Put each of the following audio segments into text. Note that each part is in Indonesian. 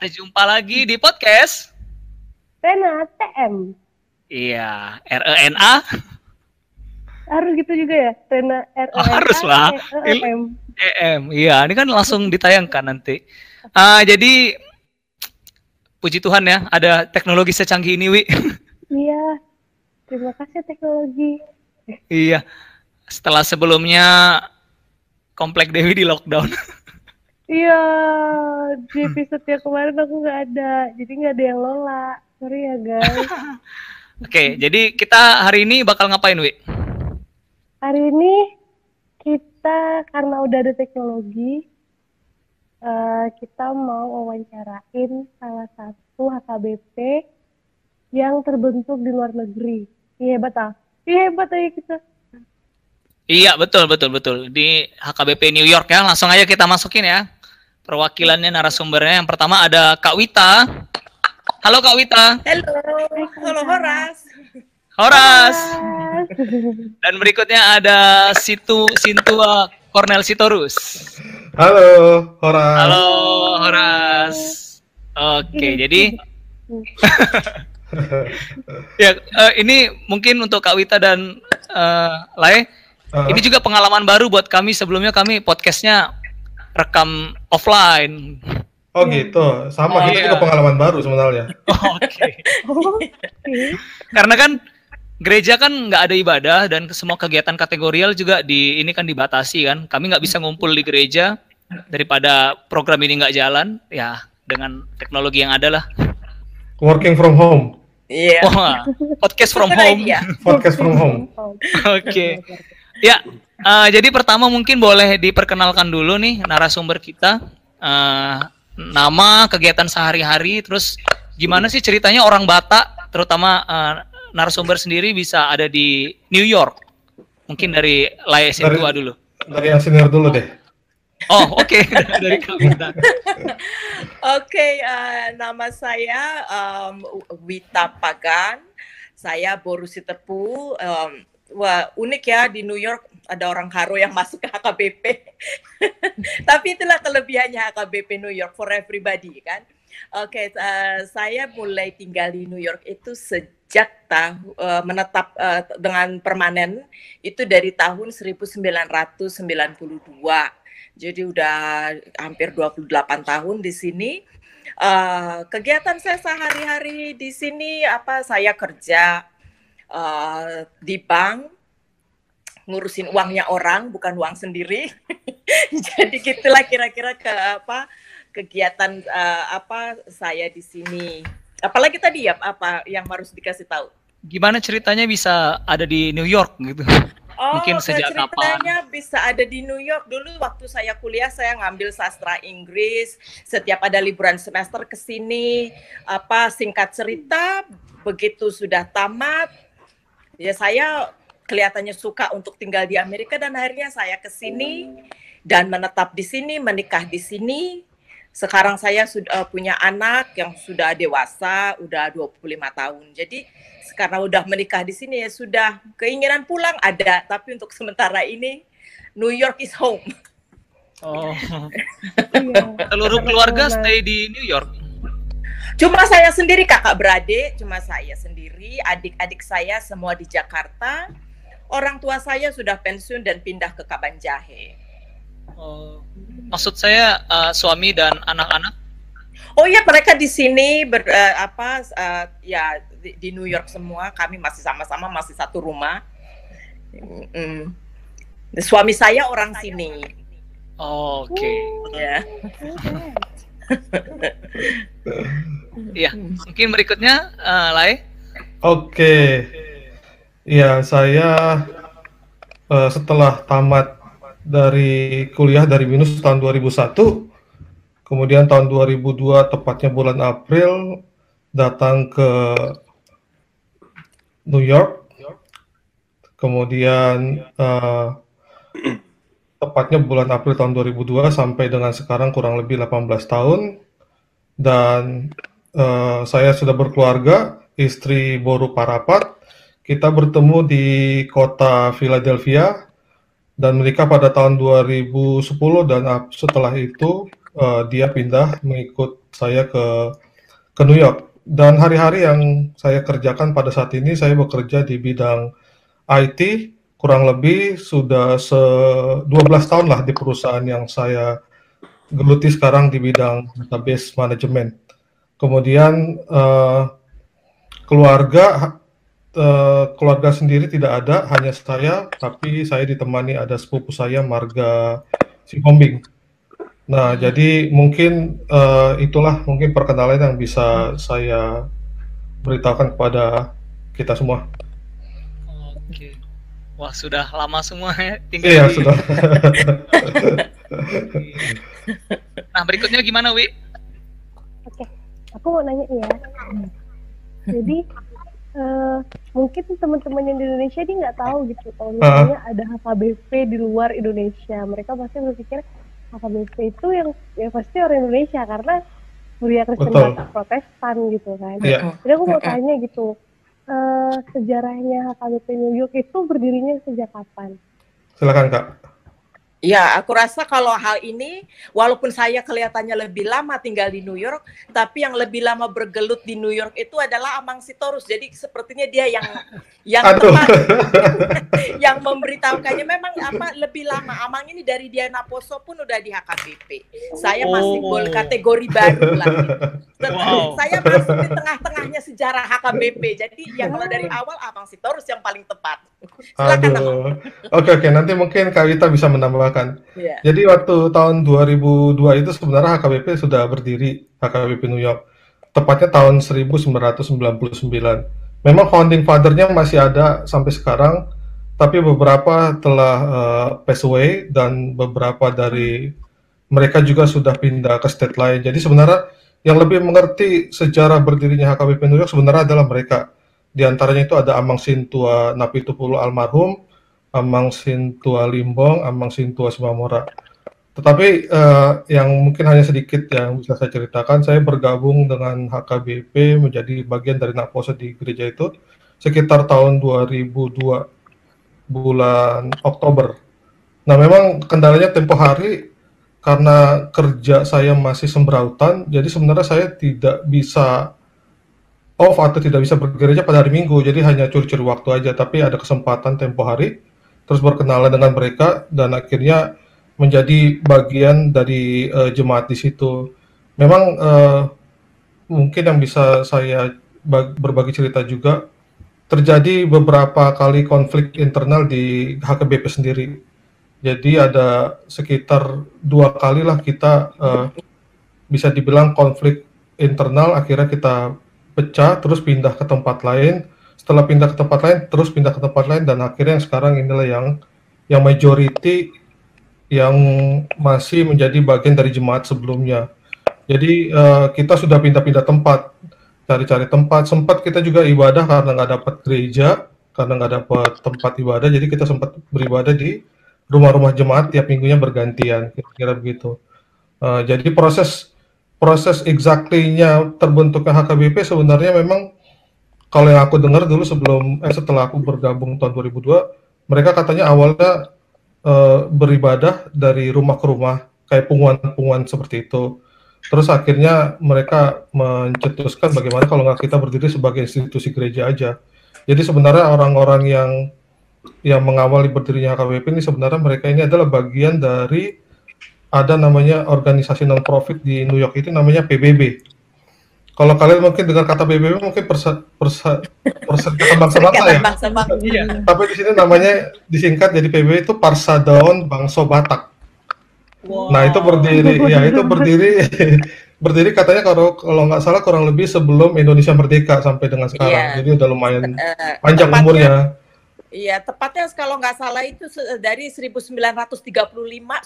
Kita jumpa lagi di podcast. Rena TM. Iya, R E N A. Harus gitu juga ya, Rena R E N A. Harus lah. E M. E M. Iya, ini kan langsung ditayangkan nanti. Ah, jadi puji Tuhan ya, ada teknologi secanggih ini, Wi. Iya. Terima kasih teknologi. iya. Setelah sebelumnya Komplek Dewi di lockdown. Iya, di episode yang kemarin aku nggak ada, jadi nggak ada yang lola. Sorry ya guys. Oke, jadi kita hari ini bakal ngapain, Wi? Hari ini kita karena udah ada teknologi, eh, kita mau wawancarain salah satu HKBP yang terbentuk di luar negeri. Iya hebat ah. Iya hebat aja kita. Iya, betul, betul, betul. Di HKBP New York ya. Langsung aja kita masukin ya. Perwakilannya narasumbernya. Yang pertama ada Kak Wita. Halo Kak Wita. Halo, halo Horas. Horas. Dan berikutnya ada Situ Sintua Cornel Sitorus. Halo, Horas. Halo Horas. Oke, jadi ya eh, ini mungkin untuk Kak Wita dan eh, Lae. Ah, Ini juga pengalaman baru buat kami. Sebelumnya kami podcastnya rekam offline. oh gitu, sama Oh, kita iya. juga pengalaman baru sebenarnya. Oke. Oh, oke. Karena kan gereja kan nggak ada ibadah dan semua kegiatan kategorial juga di ini kan dibatasi kan. Kami nggak bisa ngumpul di gereja daripada program ini nggak jalan. Ya dengan teknologi yang ada lah. Working from home, Iya. Wah, podcast from home. podcast from home. Oke. Ya, eh, jadi pertama mungkin boleh diperkenalkan dulu nih narasumber kita. Eh, nama, kegiatan sehari-hari, terus gimana sih ceritanya orang Batak, terutama eh, narasumber sendiri bisa ada di New York. Mungkin dari Laye Sintua Dari- dulu. Dari yang senior dulu deh. Oh, oke. dari Kawita. Oke, eh, nama saya um, Wita Pagan. Saya Borusi Tepu. Um, wah, unik ya di New York ada orang Karo yang masuk ke HKBP. Tapi itulah kelebihannya HKBP New York for everybody kan. Oke, eh, saya mulai tinggal di New York itu sejak tahu eh, menetap eh, dengan permanen itu dari tahun 1992. Jadi udah hampir 28 tahun di sini. Eh, kegiatan saya sehari-hari di sini apa saya kerja eh, di bank ngurusin uangnya orang bukan uang sendiri. Jadi gitulah kira-kira ke apa kegiatan eh, apa saya di sini. Apalagi tadi ya apa yang harus dikasih tahu? Gimana ceritanya bisa ada di New York gitu? Oh, Mungkin sejak kapan? ceritanya bisa ada di New York dulu waktu saya kuliah saya ngambil sastra Inggris. Setiap ada liburan semester ke sini, apa singkat cerita begitu sudah tamat ya saya kelihatannya suka untuk tinggal di Amerika dan akhirnya saya ke sini dan menetap di sini, menikah di sini. Sekarang saya sudah punya anak yang sudah dewasa, udah 25 tahun. Jadi karena udah menikah di sini ya sudah keinginan pulang ada, tapi untuk sementara ini New York is home. Oh, Iya. seluruh keluarga stay di New York. Cuma saya sendiri kakak beradik, cuma saya sendiri, adik-adik saya semua di Jakarta. Orang tua saya sudah pensiun dan pindah ke Kabanjahe. Oh, maksud saya eh, suami dan anak-anak. Oh iya mereka di sini ber, eh, apa eh, ya di, di New York semua. Kami masih sama-sama masih satu rumah. Mm. Suami saya orang sini. Oke. Ya. Iya, mungkin berikutnya eh, Lai. Oke, ya saya eh, setelah tamat dari kuliah dari Binus tahun 2001, kemudian tahun 2002 tepatnya bulan April datang ke New York, kemudian eh, tepatnya bulan April tahun 2002 sampai dengan sekarang kurang lebih 18 tahun dan eh, saya sudah berkeluarga, istri Boru Parapat. Kita bertemu di kota Philadelphia dan menikah pada tahun 2010 dan setelah itu uh, dia pindah mengikut saya ke ke New York. Dan hari-hari yang saya kerjakan pada saat ini saya bekerja di bidang IT kurang lebih sudah se 12 tahun lah di perusahaan yang saya geluti sekarang di bidang database management. Kemudian uh, keluarga uh, keluarga sendiri tidak ada, hanya saya, tapi saya ditemani ada sepupu saya marga Sipombing. Nah, jadi mungkin uh, itulah mungkin perkenalan yang bisa saya beritahukan kepada kita semua. Wah, sudah lama semua ya tinggal Iya, di- sudah. Nah, berikutnya gimana, Wi? Oke, aku mau nanya ya. Jadi eh, mungkin teman-teman yang di Indonesia dia nggak tahu gitu kalau misalnya ada HKBP di luar Indonesia. Mereka pasti berpikir HKBP itu yang ya pasti orang Indonesia karena kuliah Kristen Protestan gitu kan. Iya. Jadi aku mau tanya gitu, eh, sejarahnya HKBP New York itu berdirinya sejak kapan? Silakan, Kak. Ya, aku rasa kalau hal ini, walaupun saya kelihatannya lebih lama tinggal di New York, tapi yang lebih lama bergelut di New York itu adalah Amang Sitorus. Jadi sepertinya dia yang yang Aduh. tepat, yang memberitahukannya. Memang apa lebih lama. Amang ini dari Diana Poso pun udah di HKBP. Saya masih Oh. gol kategori baru lah. Wow. Saya masih di tengah-tengahnya sejarah HKBP. Jadi ya kalau dari awal Amang Sitorus yang paling tepat. Silakan Amang. Aduh. Oke, oke. Nanti mungkin Kak Wita bisa menambahkan. Ya. Jadi waktu tahun 2002 itu sebenarnya HKBP sudah berdiri, HKBP New York. Tepatnya tahun 1999. Memang founding father-nya masih ada sampai sekarang, tapi beberapa telah eh, pass away dan beberapa dari mereka juga sudah pindah ke state lain. Jadi sebenarnya yang lebih mengerti sejarah berdirinya HKBP New York sebenarnya adalah mereka. Di antaranya itu ada Amang Sintua Napitupulu almarhum, Amang Sintua Limbong, Amang Sintua Simamora. Tetapi eh, yang mungkin hanya sedikit yang bisa saya ceritakan, saya bergabung dengan HKBP menjadi bagian dari Naposo di gereja itu sekitar tahun 2002 bulan Oktober. Nah, memang kendalanya tempo hari karena kerja saya masih sembrautan, jadi sebenarnya saya tidak bisa off atau tidak bisa bergereja pada hari Minggu, jadi hanya curi-curi waktu aja. Tapi ada kesempatan tempo hari, terus berkenalan dengan mereka dan akhirnya menjadi bagian dari eh, jemaat di situ. Memang eh, mungkin yang bisa saya bag- berbagi cerita juga terjadi beberapa kali konflik internal di HKBP sendiri. Jadi ada sekitar dua kali lah kita eh, bisa dibilang konflik internal akhirnya kita pecah terus pindah ke tempat lain setelah pindah ke tempat lain terus pindah ke tempat lain dan akhirnya sekarang inilah yang yang majority yang masih menjadi bagian dari jemaat sebelumnya. Jadi eh, kita sudah pindah-pindah tempat cari-cari tempat. Sempat kita juga ibadah karena nggak dapat gereja karena nggak dapat tempat ibadah. Jadi kita sempat beribadah di rumah-rumah jemaat tiap minggunya bergantian kira-kira begitu. Eh, jadi proses proses exactly-nya terbentuknya HKBP sebenarnya memang kalau yang aku dengar dulu sebelum eh setelah aku bergabung tahun 2002 mereka katanya awalnya eh, beribadah dari rumah ke rumah kayak punguan-punguan seperti itu terus akhirnya mereka mencetuskan bagaimana kalau nggak kita berdiri sebagai institusi gereja aja jadi sebenarnya orang-orang yang yang mengawali berdirinya HKBP ini sebenarnya mereka ini adalah bagian dari ada namanya organisasi non profit di New York itu namanya PBB. Kalau kalian mungkin dengar kata PBB mungkin persa, persa, perserikatan bangsa-bangsa ya. Perserikatan Bangsa-Bangsa. Iya. Tapi di sini namanya disingkat jadi PBB itu Parsadaon Bangso Batak. Nah itu berdiri, ya itu berdiri, berdiri katanya kalau kalau nggak salah kurang lebih sebelum Indonesia merdeka sampai dengan sekarang. Iya. Jadi udah lumayan Eh, panjang tepatnya- umurnya. Iya, tepatnya kalau nggak salah itu dari 1935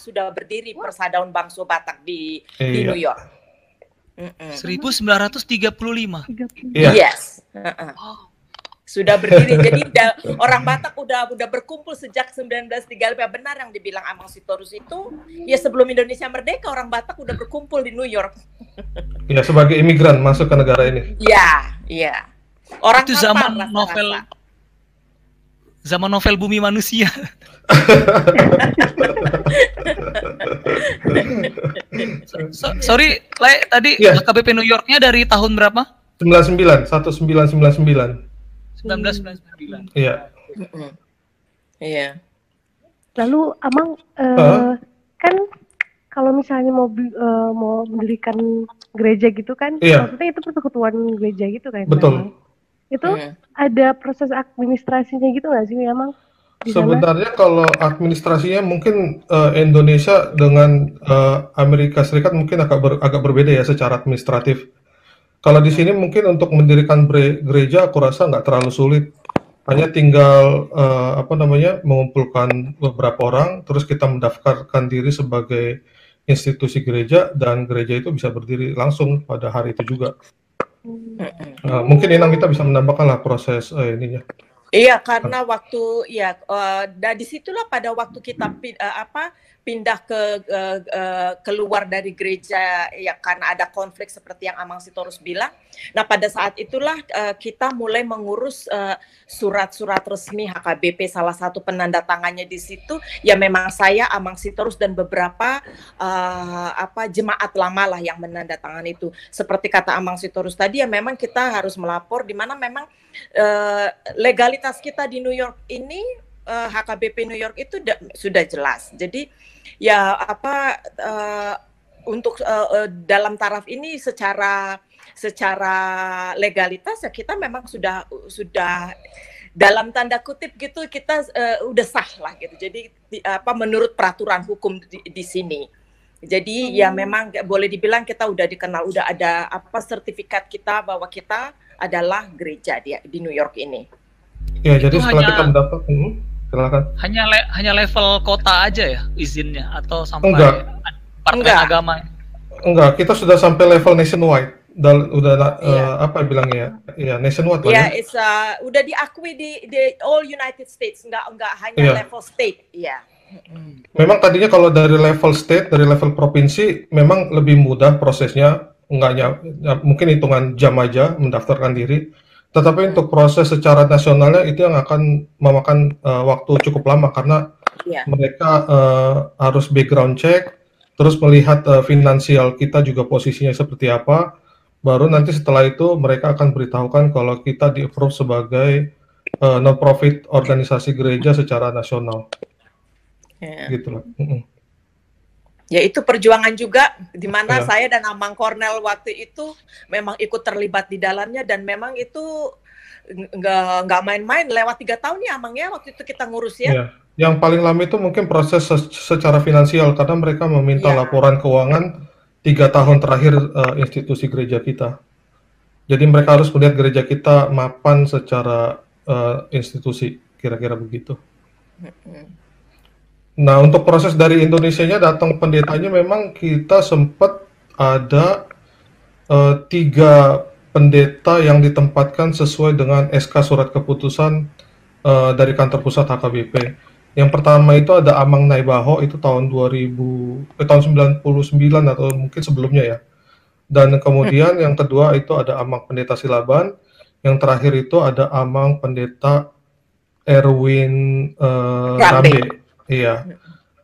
sudah berdiri Persadaun Bangso Batak di di Iya. New York. Mm-mm. 1935. 30. Iya. Yes. Heeh. Sudah berdiri. Jadi orang Batak udah udah berkumpul sejak 1935. Benar yang dibilang Amang Sitorus itu, ya sebelum Indonesia merdeka orang Batak udah berkumpul di New York. Ya sebagai imigran masuk ke negara ini. Iya, iya. Orang Itu zaman novel zaman novel Bumi Manusia. So, sorry, Le, tadi Iya. HKBP New Yorknya dari tahun berapa? 99, 1999. 1999. Iya. Iya. Lalu Amang eh, Hah? kan kalau misalnya mau eh, mau mendirikan gereja gitu kan, Iya. maksudnya itu persekutuan gereja gitu kan? Betul. Itu Mm. ada proses administrasinya gitu nggak sih sana? Sebenarnya kalau administrasinya mungkin eh, Indonesia dengan eh, Amerika Serikat mungkin agak ber- agak berbeda ya secara administratif. Kalau di sini mungkin untuk mendirikan bre- gereja aku rasa nggak terlalu sulit. Hanya tinggal eh, apa namanya mengumpulkan beberapa orang, terus kita mendaftarkan diri sebagai institusi gereja dan gereja itu bisa berdiri langsung pada hari itu juga. Nah, mungkin Inang kita bisa menambahkan lah proses eh, ininya. Iya, karena waktu ya eh, dan di situlah pada waktu kita eh, apa pindah ke eh, eh, keluar dari gereja ya karena ada konflik seperti yang Amang Sitorus bilang. Nah, pada saat itulah eh, kita mulai mengurus eh, surat-surat resmi HKBP salah satu penanda tangannya di situ ya memang saya Amang Sitorus dan beberapa eh, apa jemaat lama lah yang menandatangani itu. Seperti kata Amang Sitorus tadi ya memang kita harus melapor di mana memang eh, legalitas kita di New York ini HKBP New York itu da- sudah jelas. Jadi ya apa eh, untuk eh, eh, dalam taraf ini secara secara legalitas ya kita memang sudah sudah dalam tanda kutip gitu kita eh, udah sah lah gitu. Jadi di- apa menurut peraturan hukum di, di sini. Jadi ya memang boleh dibilang kita udah dikenal, udah ada apa sertifikat kita bahwa kita adalah gereja di, di New York ini. Ya, jadi Itu setelah hanya- kita mendapat, hmm, silakan. Hanya le- hanya level kota aja ya izinnya atau sampai Enggak. departemen Enggak. agama. Enggak, kita sudah sampai level nationwide. Dal udah na- Iya. eh, apa bilangnya? Ya, nationwide lah Ya, ya. it's uh, udah diakui di, di all United States, nggak nggak hanya Iya. level state, ya. Memang tadinya kalau dari level state, dari level provinsi, memang lebih mudah prosesnya. Enggaknya, ya, mungkin hitungan jam aja mendaftarkan diri. Tetapi untuk proses secara nasionalnya itu yang akan memakan eh, waktu cukup lama karena Iya. mereka eh, harus background check, terus melihat eh, finansial kita juga posisinya seperti apa. Baru nanti setelah itu mereka akan beritahukan kalau kita di-approve sebagai eh, non-profit organisasi gereja secara nasional, Ya. gitu loh. Mm-mm. Ya itu perjuangan juga di mana Iya. saya dan Amang Cornel waktu itu memang ikut terlibat di dalamnya dan memang itu nggak nggak main-main lewat tiga tahun ya Amang ya waktu itu kita ngurus ya. Iya. Yang paling lama itu mungkin proses se- secara finansial karena mereka meminta Iya. laporan keuangan tiga tahun terakhir eh, institusi gereja kita. Jadi mereka harus melihat gereja kita mapan secara eh, institusi, kira-kira begitu. Mm-mm. Nah, untuk proses dari Indonesianya datang pendetanya memang kita sempat ada eh, tiga pendeta yang ditempatkan sesuai dengan SK surat keputusan eh, dari kantor pusat HKBP. Yang pertama itu ada Amang Naibaho itu tahun 2000 eh, tahun 99 atau mungkin sebelumnya ya. Dan kemudian yang kedua itu ada Amang Pendeta Silaban, yang terakhir itu ada Amang Pendeta Erwin eh, Rambe. Rambe. Iya.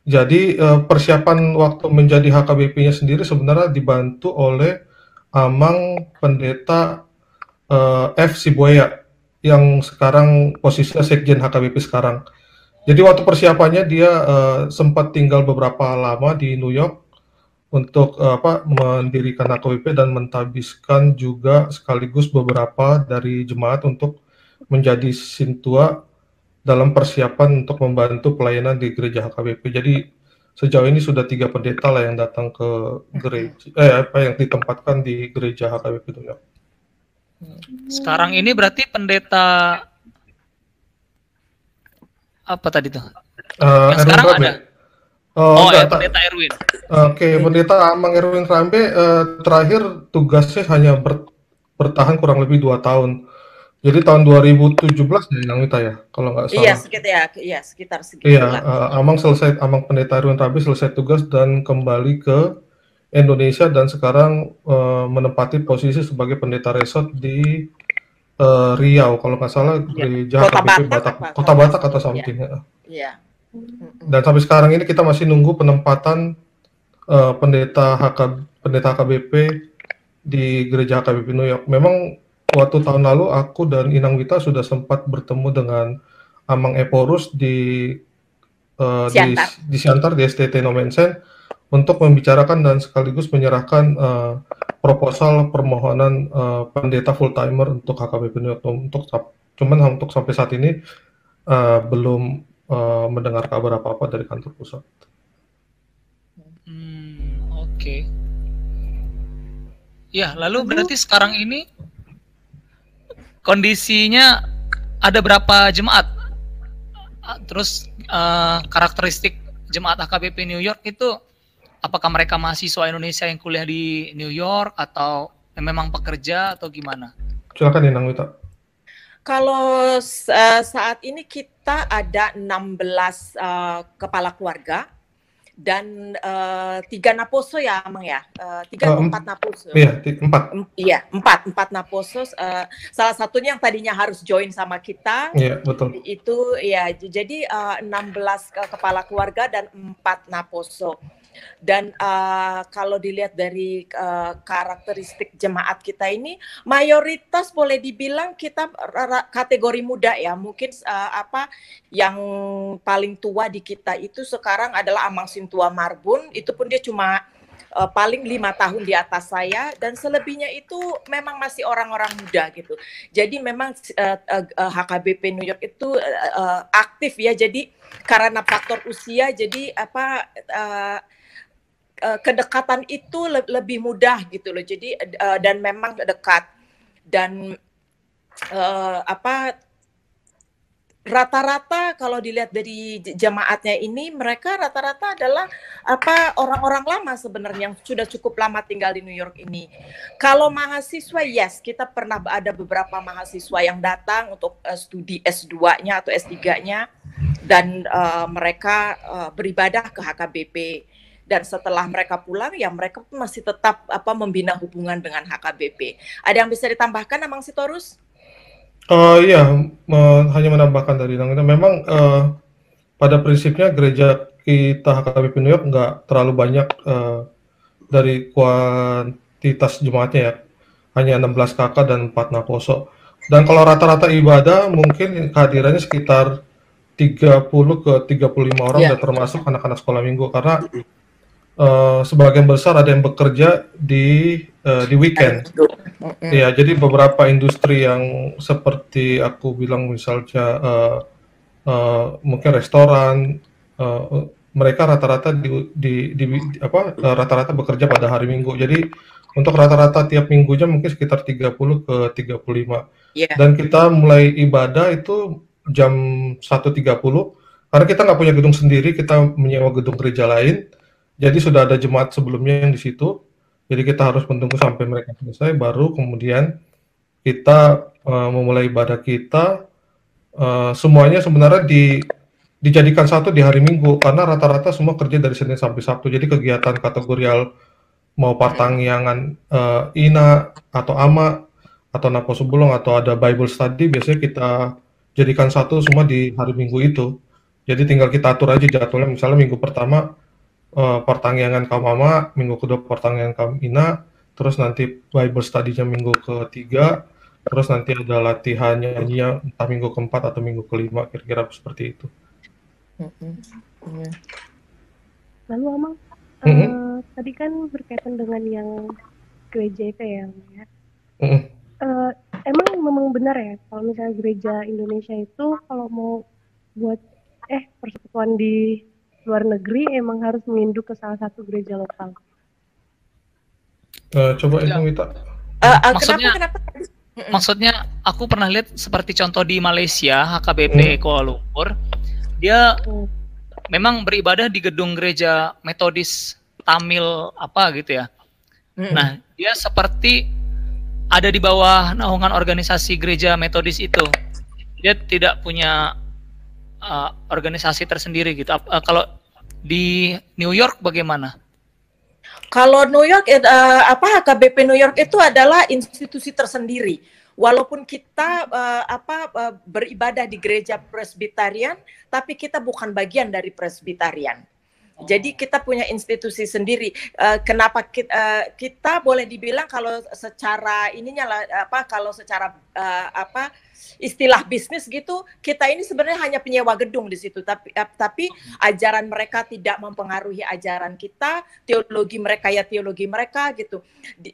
Jadi eh, persiapan waktu menjadi HKBP-nya sendiri sebenarnya dibantu oleh Amang Pendeta eh, F Sibuaya yang sekarang posisinya Sekjen HKBP sekarang. Jadi waktu persiapannya dia eh, sempat tinggal beberapa lama di New York untuk apa mendirikan HKBP dan mentabiskan juga sekaligus beberapa dari jemaat untuk menjadi sintua dalam persiapan untuk membantu pelayanan di gereja HKBP. Jadi sejauh ini sudah tiga pendeta lah yang datang ke gereja, eh apa yang ditempatkan di gereja HKBP New York. Sekarang ini berarti pendeta apa tadi tuh? Eh, Yang Erwin sekarang Rambe. ada? Oh, Oh, enggak, ya pendeta Erwin. Oke, pendeta Amang Erwin Rambe eh, terakhir tugasnya hanya ber- bertahan kurang lebih dua tahun. Jadi tahun 2017 ya yang kita ya, kalau nggak salah. Iya sekitar ya, iya sekitar segitu Iya, eh, Amang selesai, Amang Pendeta Erwin Rambe selesai tugas dan kembali ke Indonesia dan sekarang eh, menempati posisi sebagai pendeta resort di uh, Riau kalau nggak salah Ya. gereja Kota HKBP Batak Batak? Kota Batak atau something. ya. Iya. Dan sampai sekarang ini kita masih nunggu penempatan uh, pendeta HK pendeta HKBP di gereja HKBP New York. Memang waktu tahun lalu aku dan Inang Wita sudah sempat bertemu dengan Amang Eporus di uh, di, Siantar. di Siantar di STT Nomensen untuk membicarakan dan sekaligus menyerahkan uh, proposal permohonan uh, pendeta full timer untuk HKBP untuk cuman untuk sampai saat ini uh, belum uh, mendengar kabar apa-apa dari kantor pusat. Hmm, oke. Ya, lalu berarti sekarang ini kondisinya ada berapa jemaat? Ah, Terus eh, karakteristik jemaat AKBP New York itu apakah mereka mahasiswa Indonesia yang kuliah di New York atau memang pekerja atau gimana? Silakan Inang Wita. Kalau eh, saat ini kita ada 16 eh, kepala keluarga dan eh, tiga naposo ya, Amang ya, Eh, tiga Eh, empat naposo. Iya, empat. Em- Iya, empat, empat naposo. eh, salah satunya yang tadinya harus join sama kita, Iya, betul. itu ya jadi eh, 16 ke- kepala keluarga dan empat naposo. Dan eh, kalau dilihat dari eh, karakteristik jemaat kita ini, mayoritas boleh dibilang kita kategori muda ya. Mungkin eh, apa yang paling tua di kita itu sekarang adalah Amang Sintua Marbun. Itu pun dia cuma eh, paling lima tahun di atas saya dan selebihnya itu memang masih orang-orang muda gitu. Jadi memang eh, eh, HKBP New York itu eh, eh, aktif ya. Jadi karena faktor usia jadi apa eh, eh, kedekatan itu le- lebih mudah gitu loh. Jadi eh, dan memang dekat dan eh, apa rata-rata kalau dilihat dari jemaatnya ini mereka rata-rata adalah apa orang-orang lama sebenarnya yang sudah cukup lama tinggal di New York ini. Kalau mahasiswa yes, kita pernah ada beberapa mahasiswa yang datang untuk eh, studi S2-nya atau S3-nya dan eh, mereka eh, beribadah ke HKBP dan setelah mereka pulang ya mereka masih tetap apa membina hubungan dengan HKBP. Ada yang bisa ditambahkan Amang Sitorus? Eh, iya, me- hanya menambahkan dari Inang Wita. Memang eh, pada prinsipnya gereja kita HKBP New York nggak terlalu banyak eh, dari kuantitas jemaatnya ya. Hanya 16 kakak dan 4 naposo. Dan kalau rata-rata ibadah mungkin kehadirannya sekitar 30 ke 35 orang Iya. dan termasuk anak-anak sekolah minggu karena eh, sebagian besar ada yang bekerja di eh, di weekend. Iya, jadi beberapa industri yang seperti aku bilang misalnya eh, eh, mungkin restoran, eh, mereka rata-rata di, di, di- apa eh, rata-rata bekerja pada hari Minggu. Jadi untuk rata-rata tiap minggunya mungkin sekitar 30 ke 35. Iya. Dan kita mulai ibadah itu jam 1.30 karena kita nggak punya gedung sendiri, kita menyewa gedung gereja lain. Jadi sudah ada jemaat sebelumnya yang di situ. Jadi kita harus menunggu sampai mereka selesai, baru kemudian kita eh, memulai ibadah kita. Eh, semuanya sebenarnya di, dijadikan satu di hari Minggu karena rata-rata semua kerja dari Senin sampai Sabtu. Jadi kegiatan kategorial mau partangyangan eh, Ina atau Ama atau Napo Sebulong atau ada Bible study biasanya kita jadikan satu semua di hari Minggu itu. Jadi tinggal kita atur aja jadwalnya. Misalnya minggu pertama eh, pertangyangan kaum Ama, minggu kedua pertangyangan kaum Ina, terus nanti Bible study-nya minggu ketiga, terus nanti ada latihan nyanyinya entah minggu keempat atau minggu kelima, kira-kira seperti itu. Iya. Lalu Amang, Mhm. eh, tadi kan berkaitan dengan yang gereja itu ya, ya. Mm-mm. Eh, emang memang benar ya kalau misalnya gereja Indonesia itu kalau mau buat eh persekutuan di luar negeri emang harus menginduk ke salah satu gereja lokal. Eh, coba Ya. Ibu Wita. Eh, eh, Maksudnya- kenapa kenapa? Maksudnya aku pernah lihat seperti contoh di Malaysia HKBP Kuala Lumpur, dia Hmm. memang beribadah di gedung gereja Metodis Tamil apa gitu ya. Mm-mm. Nah, dia seperti ada di bawah naungan organisasi gereja Metodis itu. Dia tidak punya uh, organisasi tersendiri gitu. Uh, kalau di New York bagaimana? Kalau New York, eh, apa HKBP New York itu adalah institusi tersendiri. Walaupun kita uh, apa uh, beribadah di gereja Presbyterian, tapi kita bukan bagian dari Presbyterian. Jadi kita punya institusi sendiri. Uh, kenapa kita, uh, kita boleh dibilang kalau secara ininya lah apa kalau secara uh, apa istilah bisnis gitu, kita ini sebenarnya hanya penyewa gedung di situ, tapi uh, tapi ajaran mereka tidak mempengaruhi ajaran kita, teologi mereka ya teologi mereka gitu.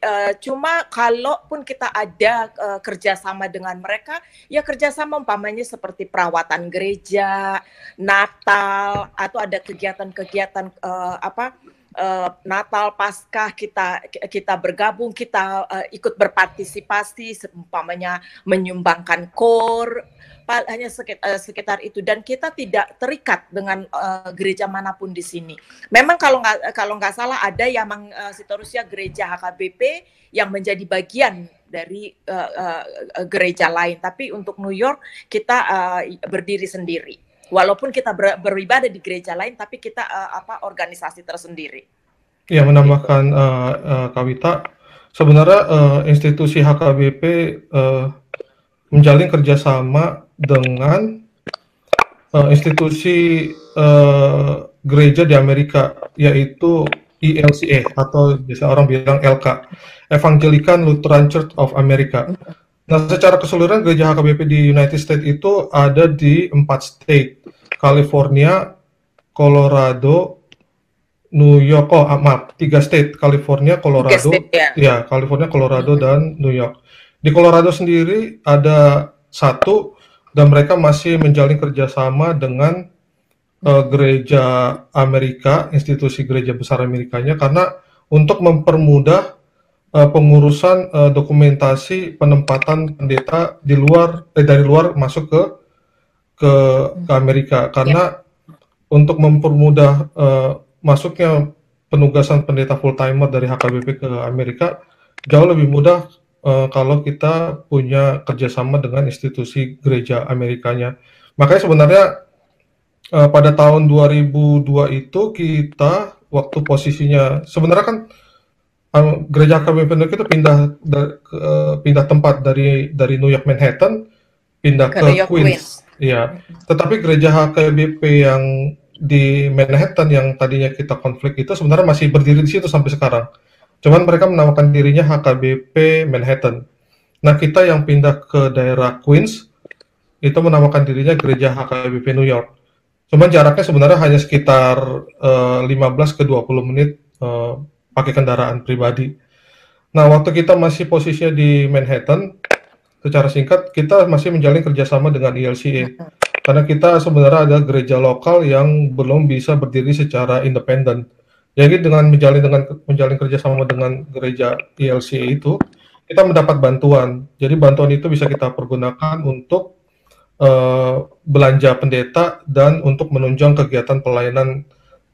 Uh, cuma kalaupun kita ada uh, kerjasama dengan mereka, ya kerjasama umpamanya seperti perawatan gereja, Natal atau ada kegiatan-kegiatan uh, apa uh, Natal Paskah kita kita bergabung kita uh, ikut berpartisipasi seumpamanya menyumbangkan kor hanya sekitar, uh, sekitar itu dan kita tidak terikat dengan uh, gereja mana pun di sini. Memang kalau nggak kalau nggak salah ada yang uh, seterusnya gereja HKBP yang menjadi bagian dari uh, uh, gereja lain. Tapi untuk New York kita uh, berdiri sendiri walaupun kita ber, beribadah di gereja lain tapi kita uh, apa organisasi tersendiri. Ya menambahkan uh, uh, Kawita, sebenarnya uh, institusi HKBP uh, menjalin kerjasama dengan uh, institusi uh, gereja di Amerika yaitu ELCA atau biasa orang bilang LK, Evangelical Lutheran Church of America. Nah, secara keseluruhan gereja HKBP di United States itu ada di empat state, California, Colorado, New York, oh maaf, tiga state, California, Colorado, state, ya. ya California, Colorado, hmm. dan New York. Di Colorado sendiri ada satu dan mereka masih menjalin kerjasama dengan uh, gereja Amerika, institusi gereja besar Amerikanya, karena untuk mempermudah uh, pengurusan uh, dokumentasi penempatan pendeta di luar eh, dari luar masuk ke ke, ke Amerika karena yeah. untuk mempermudah uh, masuknya penugasan pendeta full timer dari HKBP ke Amerika jauh lebih mudah uh, kalau kita punya kerjasama dengan institusi gereja Amerikanya. Makanya sebenarnya uh, pada tahun 2002 itu kita waktu posisinya sebenarnya kan gereja York itu pindah da, ke, pindah tempat dari dari New York Manhattan pindah ke, ke Queens. Iya. Tetapi gereja HKBP yang di Manhattan yang tadinya kita konflik itu sebenarnya masih berdiri di situ sampai sekarang. Cuman mereka menamakan dirinya HKBP Manhattan. Nah, kita yang pindah ke daerah Queens itu menamakan dirinya gereja HKBP New York. Cuman jaraknya sebenarnya hanya sekitar uh, eh, 15 ke 20 menit uh, pakai kendaraan pribadi. Nah, waktu kita masih posisinya di Manhattan, secara singkat kita masih menjalin kerjasama dengan ILCA karena kita sebenarnya ada gereja lokal yang belum bisa berdiri secara independen. Jadi dengan menjalin dengan menjalin kerjasama dengan gereja ILCA itu, kita mendapat bantuan. Jadi bantuan itu bisa kita pergunakan untuk uh, belanja pendeta dan untuk menunjang kegiatan pelayanan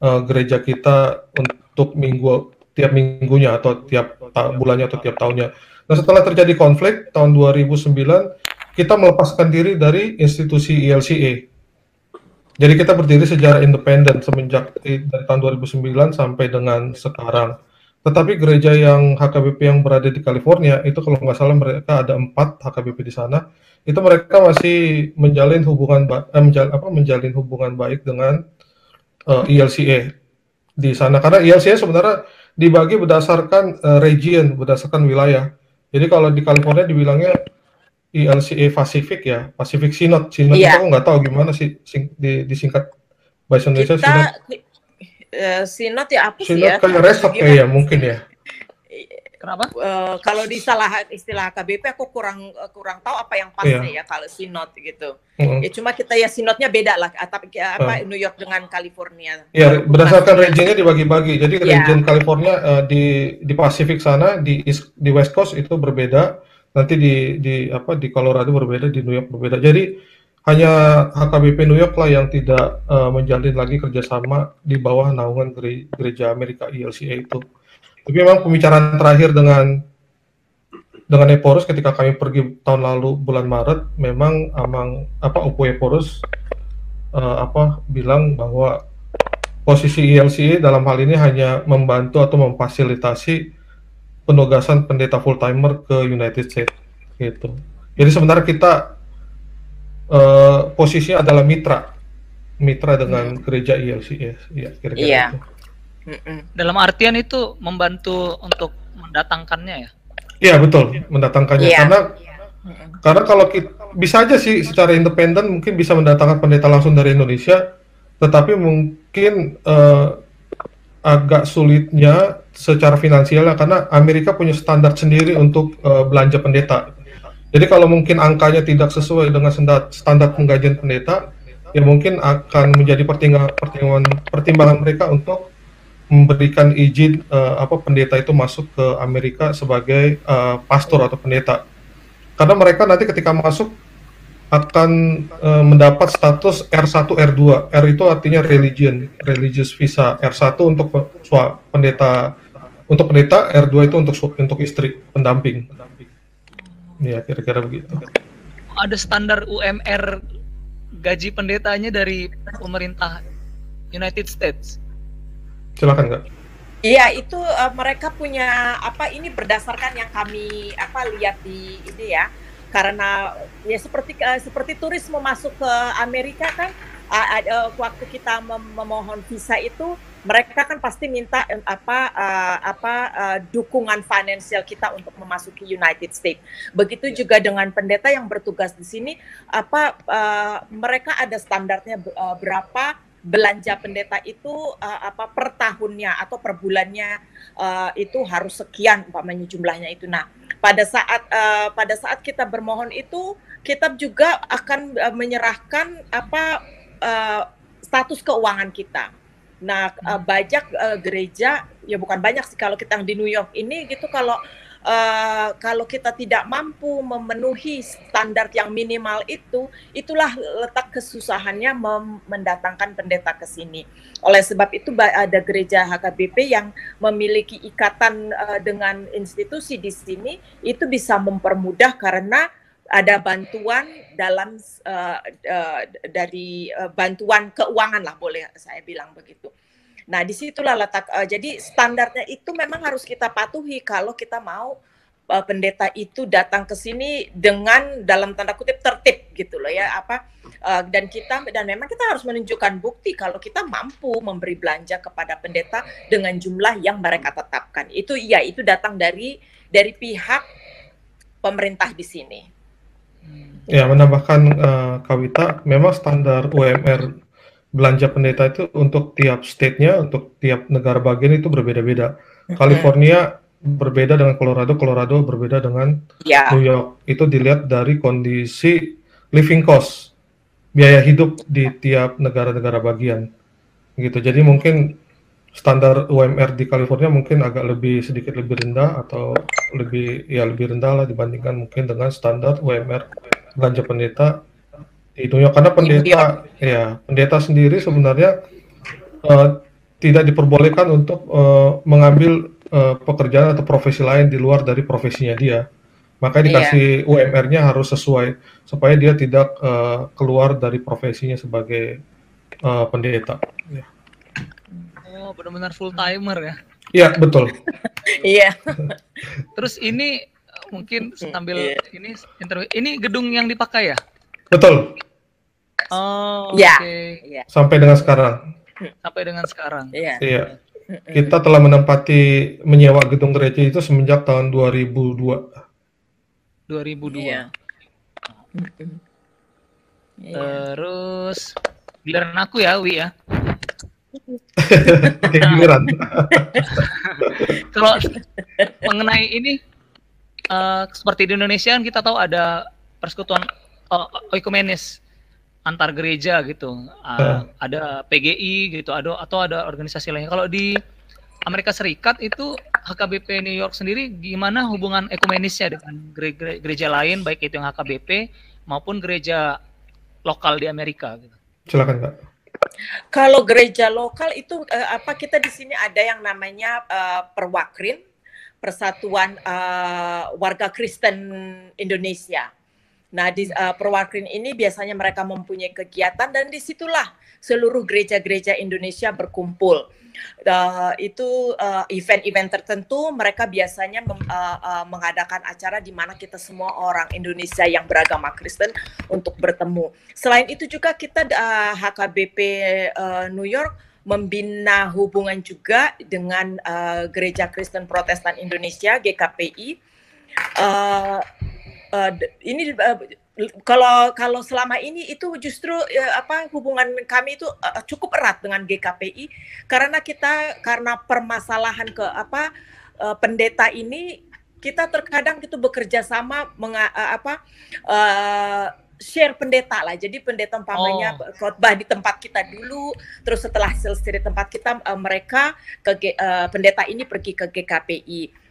uh, gereja kita untuk minggu tiap minggunya atau tiap bulannya atau tiap tahunnya. Nah setelah terjadi konflik tahun 2009 kita melepaskan diri dari institusi ILCA. Jadi kita berdiri secara independen semenjak dari tahun 2009 sampai dengan sekarang. Tetapi gereja yang HKBP yang berada di California itu kalau nggak salah mereka ada empat HKBP di sana. Itu mereka masih menjalin hubungan eh, menjal, apa, menjalin hubungan baik dengan uh, eh, ILCA di sana karena ILCA sebenarnya dibagi berdasarkan uh, region, berdasarkan wilayah. Jadi kalau di California dibilangnya ILCA Pacific ya, Pacific Synod. Synod yeah. itu nggak tahu gimana sih sing, di, disingkat bahasa Indonesia Kita, Synod. Uh, Synod ya apa sih ya? kayak resort kayak ya mungkin ya. Kenapa? Uh, kalau di istilah istilah KBP aku kurang kurang tahu apa yang pasnya yeah. ya kalau sinot gitu. Mm-hmm. Ya cuma kita ya sinotnya beda lah tapi apa uh. New York dengan California. Ya berdasarkan regionnya dibagi-bagi. Jadi yeah. region California uh, di di Pasifik sana di East, di West Coast itu berbeda. Nanti di di apa di Colorado berbeda, di New York berbeda. Jadi hanya HKBP New York lah yang tidak uh, menjalin lagi kerjasama di bawah naungan gereja Amerika ILCA itu. Tapi memang pembicaraan terakhir dengan dengan Eporus ketika kami pergi tahun lalu bulan Maret memang amang apa Upo Eporus uh, apa bilang bahwa posisi ILCA dalam hal ini hanya membantu atau memfasilitasi penugasan pendeta full timer ke United States gitu. Jadi sebenarnya kita uh, posisinya adalah mitra, mitra dengan gereja ILCA, ya kira-kira Iya. itu. Mm-mm. Dalam artian itu membantu untuk mendatangkannya ya. Iya betul, mendatangkannya Iya. karena Mm-mm. karena kalau kita bisa aja sih secara independen mungkin bisa mendatangkan pendeta langsung dari Indonesia, tetapi mungkin eh, agak sulitnya secara finansial ya, karena Amerika punya standar sendiri untuk eh, belanja pendeta. Jadi kalau mungkin angkanya tidak sesuai dengan standar, standar penggajian pendeta, ya mungkin akan menjadi pertimbangan pertimbangan, pertimbangan mereka untuk memberikan izin eh, apa pendeta itu masuk ke Amerika sebagai eh, pastor atau pendeta. Karena mereka nanti ketika masuk akan eh, mendapat status R1 R2. R itu artinya religion, religious visa. R1 untuk sua- pendeta untuk pendeta, R2 itu untuk untuk istri pendamping. Ya, kira-kira begitu. Ada standar UMR gaji pendetanya dari pemerintah United States. Silakan, Kak. Iya itu eh, mereka punya apa ini berdasarkan yang kami apa lihat di ini ya karena ya seperti eh, seperti turis mau masuk ke Amerika kan ah, ada- waktu kita mem- memohon visa itu mereka kan pasti minta apa eh, apa eh, dukungan finansial kita untuk memasuki United States. Begitu juga dengan pendeta yang bertugas di sini apa eh, mereka ada standarnya eh, berapa belanja pendeta itu uh, apa per tahunnya atau per bulannya uh, itu harus sekian umpamanya jumlahnya itu. Nah, pada saat uh, pada saat kita bermohon itu kita juga akan uh, menyerahkan apa uh, status keuangan kita. Nah, uh, banyak uh, gereja ya bukan banyak sih kalau kita di New York ini gitu kalau uh, kalau kita tidak mampu memenuhi standar yang minimal itu, itulah letak kesusahannya mendatangkan pendeta ke sini. Oleh sebab itu ada gereja HKBP yang memiliki ikatan uh, dengan institusi di sini itu bisa mempermudah karena ada bantuan dalam uh, uh, dari uh, bantuan keuangan lah boleh saya bilang begitu. Nah, di situlah letak. eh, jadi standarnya itu memang harus kita patuhi kalau kita mau eh, pendeta itu datang ke sini dengan dalam tanda kutip tertib gitu loh ya apa eh, dan kita dan memang kita harus menunjukkan bukti kalau kita mampu memberi belanja kepada pendeta dengan jumlah yang mereka tetapkan. Itu iya itu datang dari dari pihak pemerintah di sini. Ya, menambahkan eh, Kawita, memang standar UMR belanja pendeta itu untuk tiap state-nya, untuk tiap negara bagian itu berbeda-beda. California berbeda dengan Colorado, Colorado berbeda dengan Ya. New York. Itu dilihat dari kondisi living cost, biaya hidup di tiap negara-negara bagian. Gitu. Jadi mungkin standar UMR di California mungkin agak lebih sedikit lebih rendah atau lebih ya lebih rendah lah dibandingkan mungkin dengan standar UMR belanja pendeta New York karena pendeta ya pendeta sendiri sebenarnya eh, tidak diperbolehkan untuk eh, mengambil eh, pekerjaan atau profesi lain di luar dari profesinya dia. Makanya dikasih UMR-nya harus sesuai supaya dia tidak eh, keluar dari profesinya sebagai eh, pendeta. Ya. Oh, benar-benar full timer ya. Iya, betul. Iya. Terus ini mungkin sambil Iya. ini interview. Ini gedung yang dipakai ya? Betul. Oh, Ya. oke. Iya. Sampai dengan sekarang. Sampai dengan sekarang. Iya. Iya. Kita telah menempati menyewa gedung gereja itu semenjak tahun 2002. 2002. Iya. Iya. Terus giliran aku ya, Wi ya. Oke, giliran. Kalau mengenai ini eh, seperti di Indonesia kan kita tahu ada persekutuan eh, oikumenis antar gereja gitu. Ah, Ada PGI gitu, ada atau ada organisasi lainnya. Kalau di Amerika Serikat itu HKBP New York sendiri gimana hubungan ekumenisnya dengan gere- gere- gereja lain baik itu yang HKBP maupun gereja lokal di Amerika gitu. Silakan, Kak. Kalau gereja lokal itu eh, apa kita di sini ada yang namanya eh, Perwakrin, Persatuan eh, Warga Kristen Indonesia. Nah, di uh, perwakilan ini biasanya mereka mempunyai kegiatan dan di situlah seluruh gereja-gereja Indonesia berkumpul. Uh, itu uh, event-event tertentu mereka biasanya mem, uh, uh, mengadakan acara di mana kita semua orang Indonesia yang beragama Kristen untuk bertemu. Selain itu juga kita uh, HKBP uh, New York membina hubungan juga dengan uh, Gereja Kristen Protestan Indonesia GKPI. Uh, uh, ini uh, kalau kalau selama ini itu justru uh, apa hubungan kami itu uh, cukup erat dengan GKPI karena kita karena permasalahan ke apa uh, pendeta ini kita terkadang itu bekerja sama menga, uh, apa uh, share pendeta lah. Jadi pendeta umpamanya oh. khotbah di tempat kita dulu, terus setelah selesai di tempat kita uh, mereka ke uh, pendeta ini pergi ke GKPI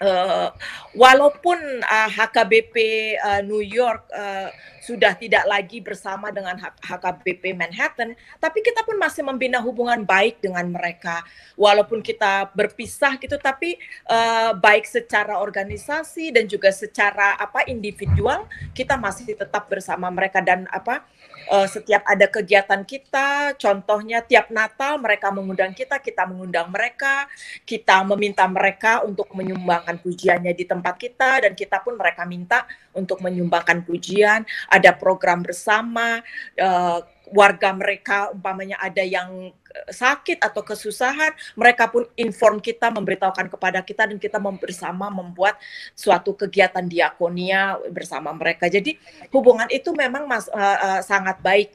uh, walaupun uh, HKBP uh, New York uh, sudah tidak lagi bersama dengan HKBP Manhattan, tapi kita pun masih membina hubungan baik dengan mereka. Walaupun kita berpisah gitu, tapi uh, baik secara organisasi dan juga secara apa individual, kita masih tetap bersama mereka dan apa uh, setiap ada kegiatan kita, contohnya tiap Natal mereka mengundang kita, kita mengundang mereka, kita meminta mereka untuk menyumbangkan pujiannya di tempat kita dan kita pun mereka minta untuk menyumbangkan pujian, ada program bersama uh, warga mereka umpamanya ada yang eh, sakit atau kesusahan, mereka pun inform kita, memberitahukan kepada kita dan kita bersama membuat suatu kegiatan diakonia bersama mereka. Jadi hubungan itu memang mas, uh, uh, sangat baik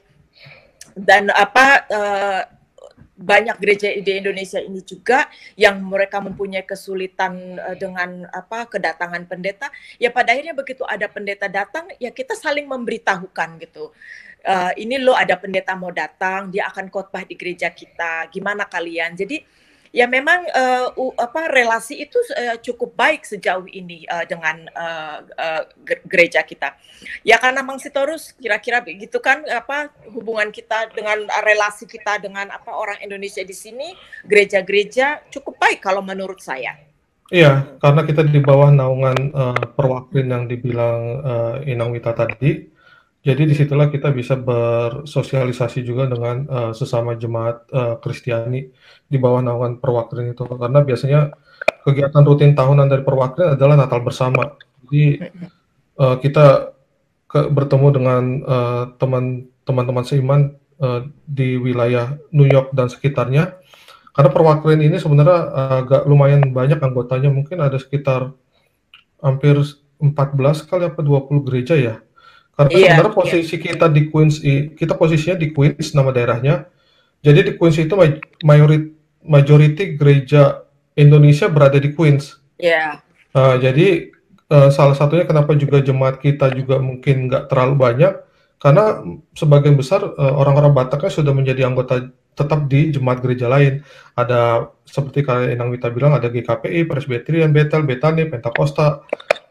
dan apa uh, banyak gereja di Indonesia ini juga yang mereka mempunyai kesulitan dengan apa kedatangan pendeta ya pada akhirnya begitu ada pendeta datang ya kita saling memberitahukan gitu uh, ini lo ada pendeta mau datang dia akan khotbah di gereja kita gimana kalian jadi ya memang uh, apa relasi itu uh, cukup baik sejauh ini uh, dengan uh, uh, gereja kita. Ya karena Mang Sitorus kira-kira begitu kan apa hubungan kita dengan relasi kita dengan apa orang Indonesia di sini gereja-gereja cukup baik kalau menurut saya. Iya, karena kita di bawah naungan uh, perwakilan yang dibilang uh, Inang Wita tadi, jadi di situlah kita bisa bersosialisasi juga dengan uh, sesama jemaat uh, Kristiani di bawah naungan perwakilan itu. Karena biasanya kegiatan rutin tahunan dari perwakilan adalah Natal bersama. Jadi uh, kita ke, bertemu dengan teman teman-teman seiman uh, di wilayah New York dan sekitarnya. Karena perwakilan ini sebenarnya agak lumayan banyak anggotanya, mungkin ada sekitar hampir 14 kali apa 20 gereja ya karena iya, sebenarnya posisi iya. kita di Queens, kita posisinya di Queens nama daerahnya. Jadi di Queens itu mayorit, majority gereja Indonesia berada di Queens. Iya. Yeah. Uh, jadi uh, salah satunya kenapa juga jemaat kita juga mungkin nggak terlalu banyak, karena sebagian besar uh, orang-orang Bataknya sudah menjadi anggota tetap di jemaat gereja lain. Ada seperti kalian Inang Wita bilang ada GKPI, Presbyterian, Betel, Betani, Pentakosta,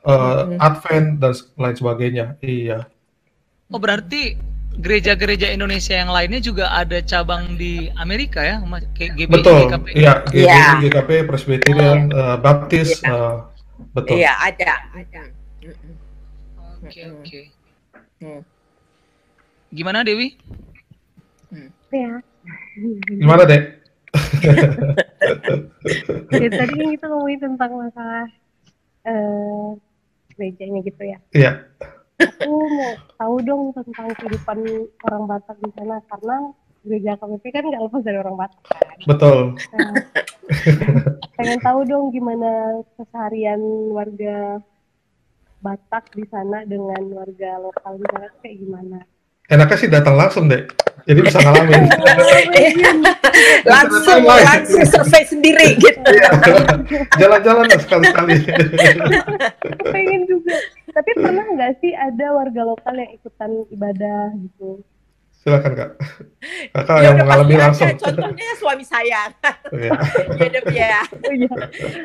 uh, Advent dan lain sebagainya. Iya. Oh berarti gereja-gereja Indonesia yang lainnya juga ada cabang di Amerika ya, kayak GBI, betul. GKP. Iya, GBI, yeah. GKP, Presbyterian, oh. uh, Baptis, yeah. uh, betul. Iya ada, ada. Oke okay, oke. Okay. Hmm. Gimana Dewi? Ya. Gimana dek? ya, tadi kan kita ngomongin tentang masalah uh, gerejanya gitu ya. Iya. Aku mau tahu dong tentang kehidupan orang Batak di sana karena gereja KPP kan nggak lepas dari orang Batak. Kan? Betul. Nah, pengen tahu dong gimana keseharian warga Batak di sana dengan warga lokal di sana kayak gimana? Enaknya sih datang langsung deh, jadi bisa ngalamin. langsung, langsung survei sendiri gitu. Iya. Jalan-jalan lah sekali-sekali. Pengen juga. Tapi pernah nggak sih ada warga lokal yang ikutan ibadah gitu? Silakan kak. Kakak ya, yang mengalami langsung. Contohnya suami saya. Oh, iya. ya, ya. Oh, iya.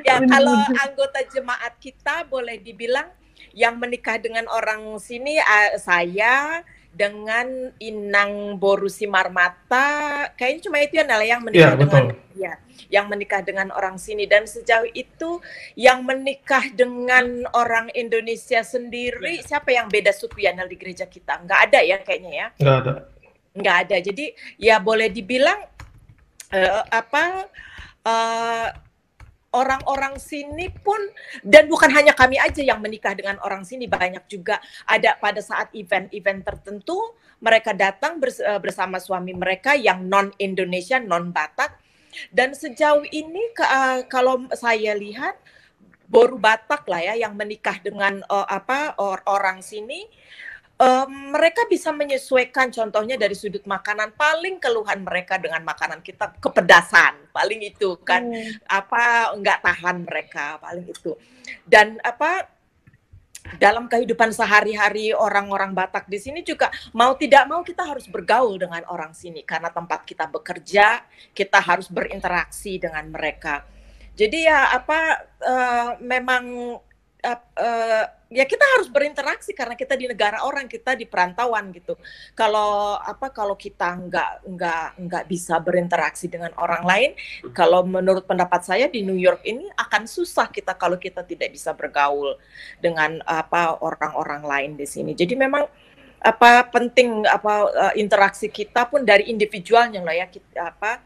ya kalau anggota jemaat kita boleh dibilang yang menikah dengan orang sini uh, saya dengan Inang Borusi Marmata kayaknya cuma itu ya Nala yang menikah Iya, dengan betul. ya yang menikah dengan orang sini. Dan sejauh itu yang menikah dengan orang Indonesia sendiri siapa yang beda suku ya di gereja kita? Nggak ada ya kayaknya ya? Nggak ada. nggak ada. Jadi ya boleh dibilang eh, apa eh, orang-orang sini pun dan bukan hanya kami aja yang menikah dengan orang sini banyak juga ada pada saat event-event tertentu mereka datang eh, bersama suami mereka yang non Indonesia non Batak dan sejauh ini eh, kalau saya lihat baru Batak lah ya yang menikah dengan eh, apa or- orang sini eh, mereka bisa menyesuaikan contohnya dari sudut makanan paling keluhan mereka dengan makanan kita kepedasan paling itu kan. Hmm. apa nggak tahan mereka paling itu. Dan apa dalam kehidupan sehari-hari orang-orang Batak di sini juga mau tidak mau kita harus bergaul dengan orang sini. Karena tempat kita bekerja kita harus berinteraksi dengan mereka. Jadi ya apa eh, memang eh, eh, ya kita harus berinteraksi karena kita di negara orang kita di perantauan gitu kalau apa kalau kita nggak nggak nggak bisa berinteraksi dengan orang lain kalau menurut pendapat saya di New York ini akan susah kita kalau kita tidak bisa bergaul dengan apa orang-orang lain di sini. Jadi memang apa penting apa eh, interaksi kita pun dari individualnya lah ya kita, apa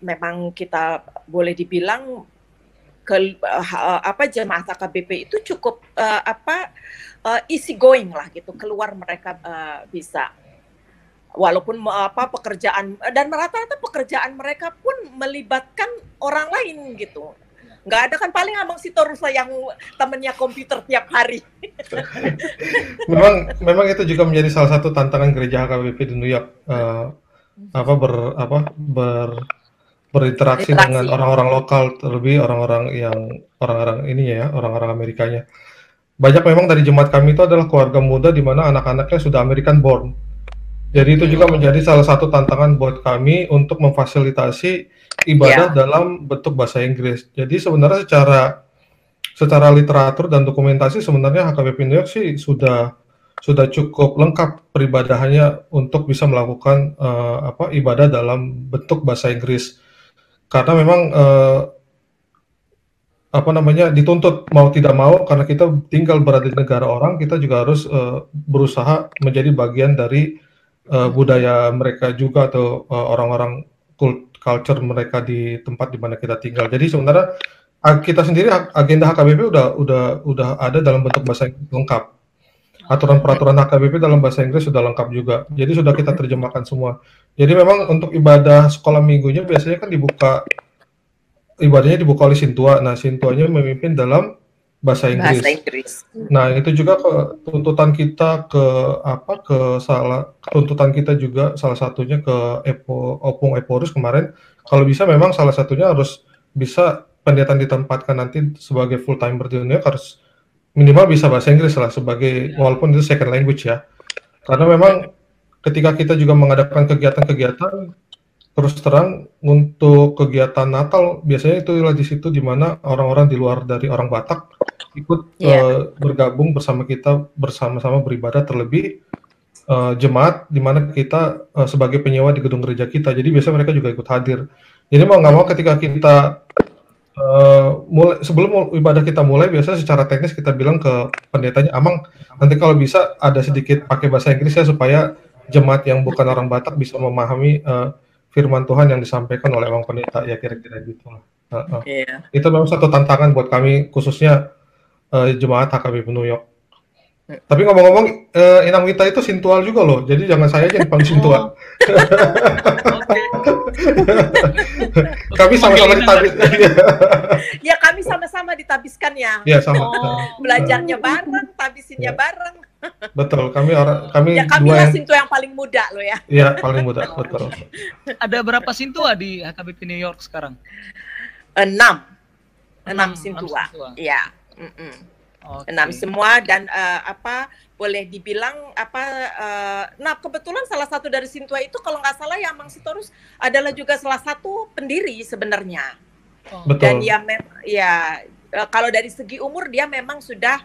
memang kita boleh dibilang ke eh, apa jemaah KBP itu cukup eh, apa eh, easy going lah gitu keluar mereka eh, bisa. Walaupun apa pekerjaan dan rata-rata pekerjaan mereka pun melibatkan orang lain gitu. Nggak ada kan paling abang Sitorus lah yang temennya komputer tiap hari. Memang memang itu juga menjadi salah satu tantangan gereja HKBP di New York eh, apa ber apa ber berinteraksi Interaksi. dengan orang-orang lokal terlebih orang-orang yang orang-orang ini ya orang-orang Amerikanya. Banyak memang dari jemaat kami itu adalah keluarga muda di mana anak-anaknya sudah American born. Jadi itu juga menjadi salah satu tantangan buat kami untuk memfasilitasi ibadah dalam bentuk bahasa Inggris. Jadi sebenarnya secara secara literatur dan dokumentasi sebenarnya HKBP New York sih sudah sudah cukup lengkap peribadahannya untuk bisa melakukan eh, apa ibadah dalam bentuk bahasa Inggris. Karena memang eh, apa namanya dituntut mau tidak mau karena kita tinggal berada di negara orang, kita juga harus eh, berusaha menjadi bagian dari eh, budaya mereka juga atau orang-orang cult- culture mereka di tempat di mana kita tinggal. Jadi sebenarnya kita sendiri agenda HKBP udah udah udah ada dalam bentuk bahasa lengkap. Aturan peraturan HKBP dalam bahasa Inggris sudah lengkap juga. Jadi sudah kita terjemahkan semua. Jadi memang untuk ibadah sekolah minggunya biasanya kan dibuka ibadahnya dibuka oleh Sintua. Nah, Sintuanya memimpin dalam bahasa Inggris. bahasa Inggris Nah, itu juga ke tuntutan kita ke apa ke salah tuntutan kita juga salah satunya ke Epo Opung Eporus kemarin kalau bisa memang salah satunya harus bisa pendidikan ditempatkan nanti sebagai full timer di harus minimal bisa bahasa Inggris lah sebagai walaupun itu second language ya. Karena memang ketika kita juga mengadakan kegiatan-kegiatan terus terang untuk kegiatan Natal biasanya itulah di situ di mana orang-orang di luar dari orang Batak ikut Iya. eh, bergabung bersama kita bersama-sama beribadah terlebih eh, jemaat di mana kita eh, sebagai penyewa di gedung gereja kita jadi biasanya mereka juga ikut hadir jadi mau nggak mau ketika kita eh, mulai sebelum ibadah kita mulai biasanya secara teknis kita bilang ke pendetanya amang nanti kalau bisa ada sedikit pakai bahasa Inggris ya supaya jemaat yang bukan orang Batak bisa memahami eh, firman Tuhan yang disampaikan oleh Amang Pendeta ya kira-kira gitu lah. Heeh Iya. itu memang satu tantangan buat kami khususnya eh, jemaat HKBP New York. Tapi ngomong-ngomong, eh, Inang Wita itu sintual juga loh, jadi jangan saya aja yang dipanggil sintual. Oke. kami sama-sama ditabis. ya kami sama-sama ditabiskan ya Iya sama. Oh. belajarnya bareng tabisinnya bareng Betul, kami orang kami ya kami dua yang Sinto yang paling muda loh ya Iya paling muda, betul. Ada berapa sintua di HKBP New York sekarang? enam Enam, enam sintua sintua. ya mm-mm. Oke. enam semua dan eh, apa boleh dibilang apa eh, nah kebetulan salah satu dari Sintua itu kalau nggak salah ya Mang Sitorus adalah juga salah satu pendiri sebenarnya Oh. Betul. dan ya mem ya eh, kalau dari segi umur dia memang sudah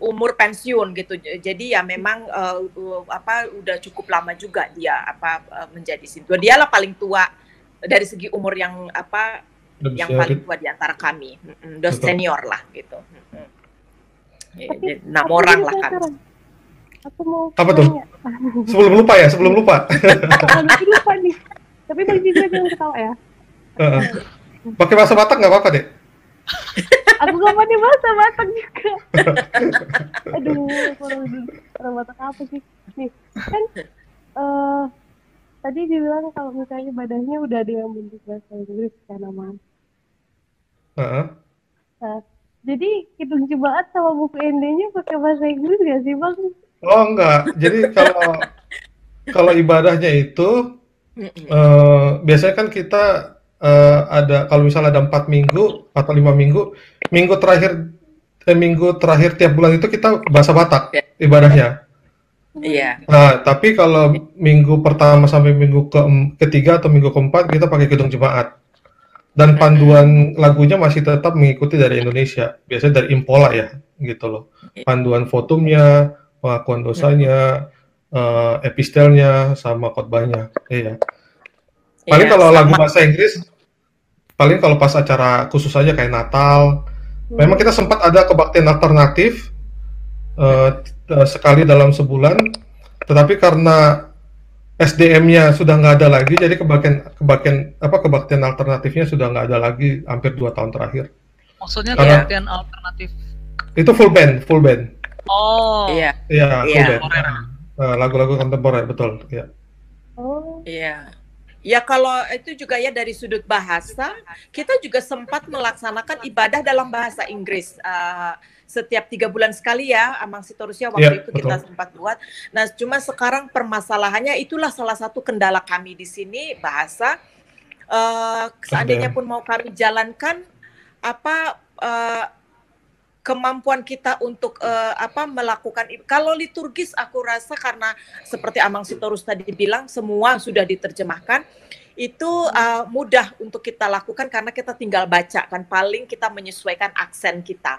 umur pensiun gitu. Jadi ya memang uh, uh, apa udah cukup lama juga dia apa uh, menjadi sintua. Dialah paling tua dari segi umur yang apa Udah yang paling tua di antara kami. Udah Betul. senior lah gitu. Mm-mm. Ya, Tapi jadi enam aku orang lah penasaran. Aku mau Apa tuh? Sebelum lupa ya, sebelum lupa. Nanti lupa nih. Tapi bang juga jangan ketawa ya. Heeh. Pakai bahasa Batak nggak apa-apa deh. Aku gak pandai bahasa Batak juga. Aduh, orang orang Batak apa sih? Nih, kan eh tadi dibilang kalau misalnya ibadahnya udah ada yang bentuk bahasa Inggris kan aman. Heeh. Nah, jadi hitung jemaat sama buku ND-nya pakai bahasa Inggris gak sih bang? Oh enggak. Jadi kalau kalau ibadahnya itu eh, biasanya kan kita eh, ada kalau misalnya ada empat minggu atau lima minggu, minggu terakhir eh, minggu terakhir tiap bulan itu kita bahasa Batak Ya. ibadahnya. Iya. Nah, tapi kalau minggu pertama sampai minggu ke ketiga atau minggu keempat kita pakai kidung jemaat. Dan panduan lagunya masih tetap mengikuti dari Indonesia. Biasanya dari Impola ya, gitu loh. Panduan fotumnya, pengakuan dosanya, eh, epistelnya, sama khotbahnya. Iya. Paling Iya, kalau lagu sama. bahasa Inggris, paling kalau pas acara khusus aja kayak Natal, Memang kita sempat ada kebaktian alternatif eh, t- sekali dalam sebulan, tetapi karena SDM-nya sudah nggak ada lagi, jadi kebaktian kebaktian apa kebaktian alternatifnya sudah nggak ada lagi hampir dua tahun terakhir. Maksudnya Karena- kebaktian alternatif. Itu full band, full band. Oh. Iya, Iya, full Iya. band. Kontemporer. Eh, lagu-lagu kontemporer betul. Ya. Oh, iya. Ya kalau itu juga ya dari sudut bahasa, kita juga sempat melaksanakan ibadah dalam bahasa Inggris uh, setiap tiga bulan sekali ya, Amang Sitorusya waktu Iya, itu kita sempat buat. Nah, cuma sekarang permasalahannya itulah salah satu kendala kami di sini bahasa. Uh, seandainya pun mau kami jalankan, apa uh, kemampuan kita untuk eh, apa melakukan kalau liturgis aku rasa karena seperti Amang Sitorus tadi bilang semua sudah diterjemahkan itu eh, mudah untuk kita lakukan karena kita tinggal baca kan paling kita menyesuaikan aksen kita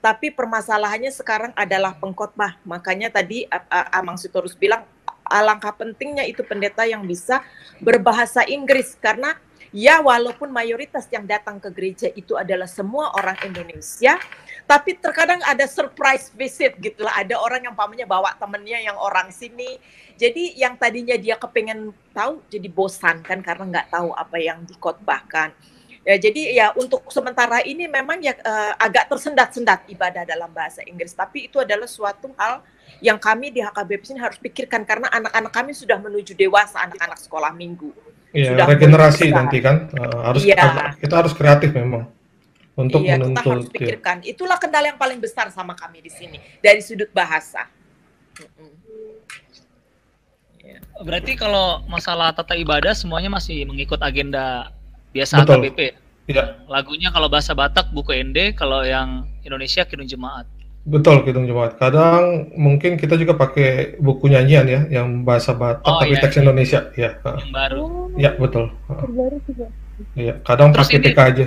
tapi permasalahannya sekarang adalah pengkhotbah. Makanya tadi Amang Sitorus bilang alangkah pentingnya itu pendeta yang bisa berbahasa Inggris. Karena ya walaupun mayoritas yang datang ke gereja itu adalah semua orang Indonesia tapi terkadang ada surprise visit gitu lah. Ada orang yang pamannya bawa temennya yang orang sini. Jadi yang tadinya dia kepengen tahu jadi bosan kan karena nggak tahu apa yang dikotbahkan ya jadi ya untuk sementara ini memang ya eh, agak tersendat-sendat ibadah dalam bahasa Inggris tapi itu adalah suatu hal yang kami di HKBP sini harus pikirkan karena anak-anak kami sudah menuju dewasa anak-anak sekolah minggu Iya, Sudah regenerasi nanti kan Eh, harus Iya. kita harus kreatif memang untuk iya, kita harus menuntut ya. pikirkan. Itulah kendala yang paling besar sama kami di sini dari sudut bahasa. Mm-mm. Berarti kalau masalah tata ibadah semuanya masih mengikut agenda biasa Betul. HKBP. ya? Iya, Lagunya kalau bahasa Batak buku ND, kalau yang Indonesia Kidung Jemaat. betul Kidung Jemaat. Kadang mungkin kita juga pakai buku nyanyian ya, yang bahasa Batak Oh, tapi iya, teks iya. Indonesia. Ya, heeh. Yang baru. oh, ya betul. Heeh. terbaru juga. Iya, kadang Terus pakai ini- TK aja.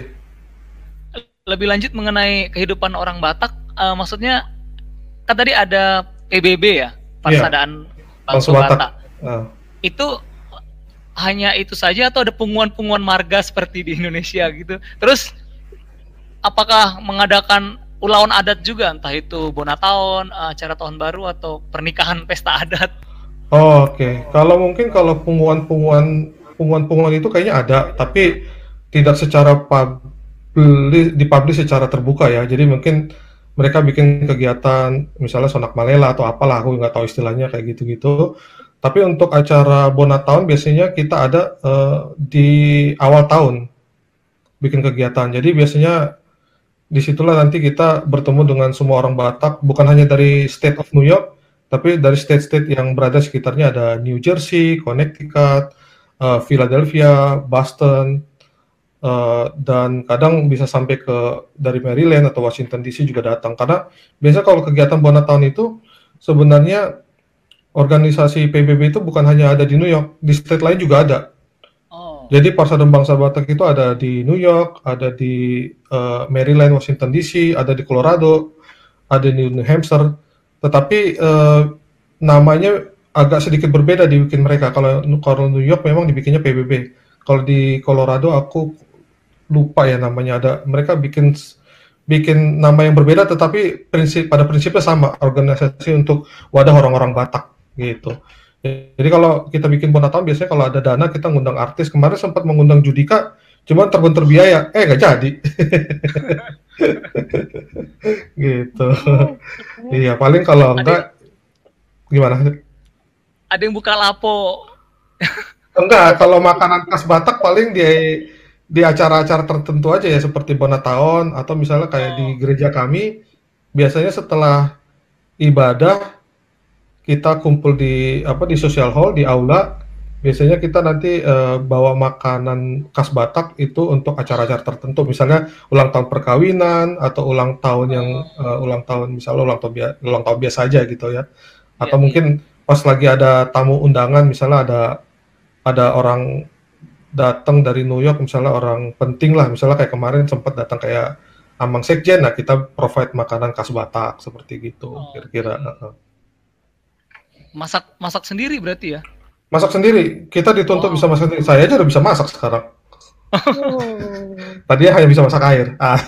Lebih lanjut mengenai kehidupan orang Batak, eh, maksudnya kan tadi ada PBB ya, Parsadaan Bangsa Bangsa Batak. Batak. Nah, Itu hanya itu saja atau ada punguan-punguan marga seperti di Indonesia gitu? Terus apakah mengadakan ulawan adat juga, entah itu Bonataon, eh, acara tahun baru atau pernikahan pesta adat? Oh, Oke, kalau mungkin kalau punguan-punguan punguan-punguan itu kayaknya ada, tapi tidak secara publis dipublish secara terbuka ya. Jadi mungkin mereka bikin kegiatan misalnya sonak malela atau apalah, aku nggak tahu istilahnya kayak gitu-gitu. Tapi untuk acara Bonatown biasanya kita ada eh, di awal tahun bikin kegiatan. Jadi biasanya di situlah nanti kita bertemu dengan semua orang Batak, bukan hanya dari state of New York, tapi dari state-state yang berada sekitarnya ada New Jersey, Connecticut, eh, Philadelphia, Boston, eh, dan kadang bisa sampai ke dari Maryland atau Washington DC juga datang. Karena biasa kalau kegiatan Bonatown itu sebenarnya organisasi PBB itu bukan hanya ada di New York, di state lain juga ada. Oh, Jadi Parsadon Bangsa Batak itu ada di New York, ada di eh, Maryland, Washington DC, ada di Colorado, ada di New Hampshire, tetapi eh, namanya agak sedikit berbeda dibikin mereka. Kalau kalau New York memang dibikinnya PBB. Kalau di Colorado aku lupa ya namanya ada mereka bikin bikin nama yang berbeda tetapi prinsip pada prinsipnya sama organisasi untuk wadah orang-orang Batak gitu. Jadi kalau kita bikin Bonataan biasanya kalau ada dana kita ngundang artis. Kemarin sempat mengundang Judika, cuman terbentur biaya, eh nggak jadi. gitu. iya paling kalau enggak gimana? Ada yang buka lapo. Enggak, kalau makanan khas Batak paling di di acara-acara tertentu aja ya seperti Bonataon atau misalnya kayak di gereja kami biasanya setelah ibadah kita kumpul di apa di social hall di aula biasanya kita nanti uh, bawa makanan khas Batak itu untuk acara-acara tertentu. Misalnya ulang tahun perkawinan atau ulang tahun yang uh, ulang tahun misalnya ulang tahun biasa ulang tahun biasa aja gitu ya. Atau yeah. mungkin pas lagi ada tamu undangan misalnya ada ada orang datang dari New York misalnya orang penting lah. Misalnya kayak kemarin sempat datang kayak Amang Sekjen. Nah kita provide makanan khas Batak seperti gitu kira-kira oh, okay masak masak sendiri berarti ya? Masak sendiri. Kita dituntut oh. bisa masak sendiri. Saya aja udah bisa masak sekarang. Oh. Tadi hanya bisa masak air. Ah.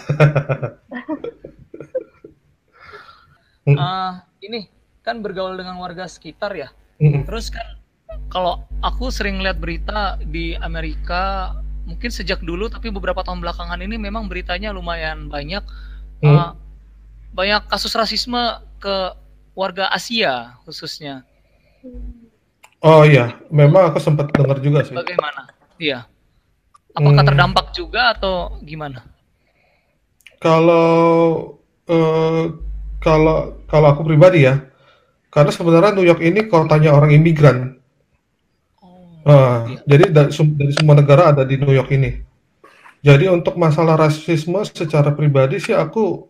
uh, ini kan bergaul dengan warga sekitar ya. Mm Terus kan kalau aku sering lihat berita di Amerika mungkin sejak dulu tapi beberapa tahun belakangan ini memang beritanya lumayan banyak mm. uh, banyak kasus rasisme ke warga Asia khususnya. Oh iya, memang aku sempat dengar juga sih. Bagaimana? Iya. Apakah hmm. terdampak juga atau gimana? Kalau uh, kalau kalau aku pribadi ya, karena sebenarnya New York ini kotanya orang imigran. Oh, uh, iya. Jadi dari, dari semua negara ada di New York ini. Jadi untuk masalah rasisme secara pribadi sih aku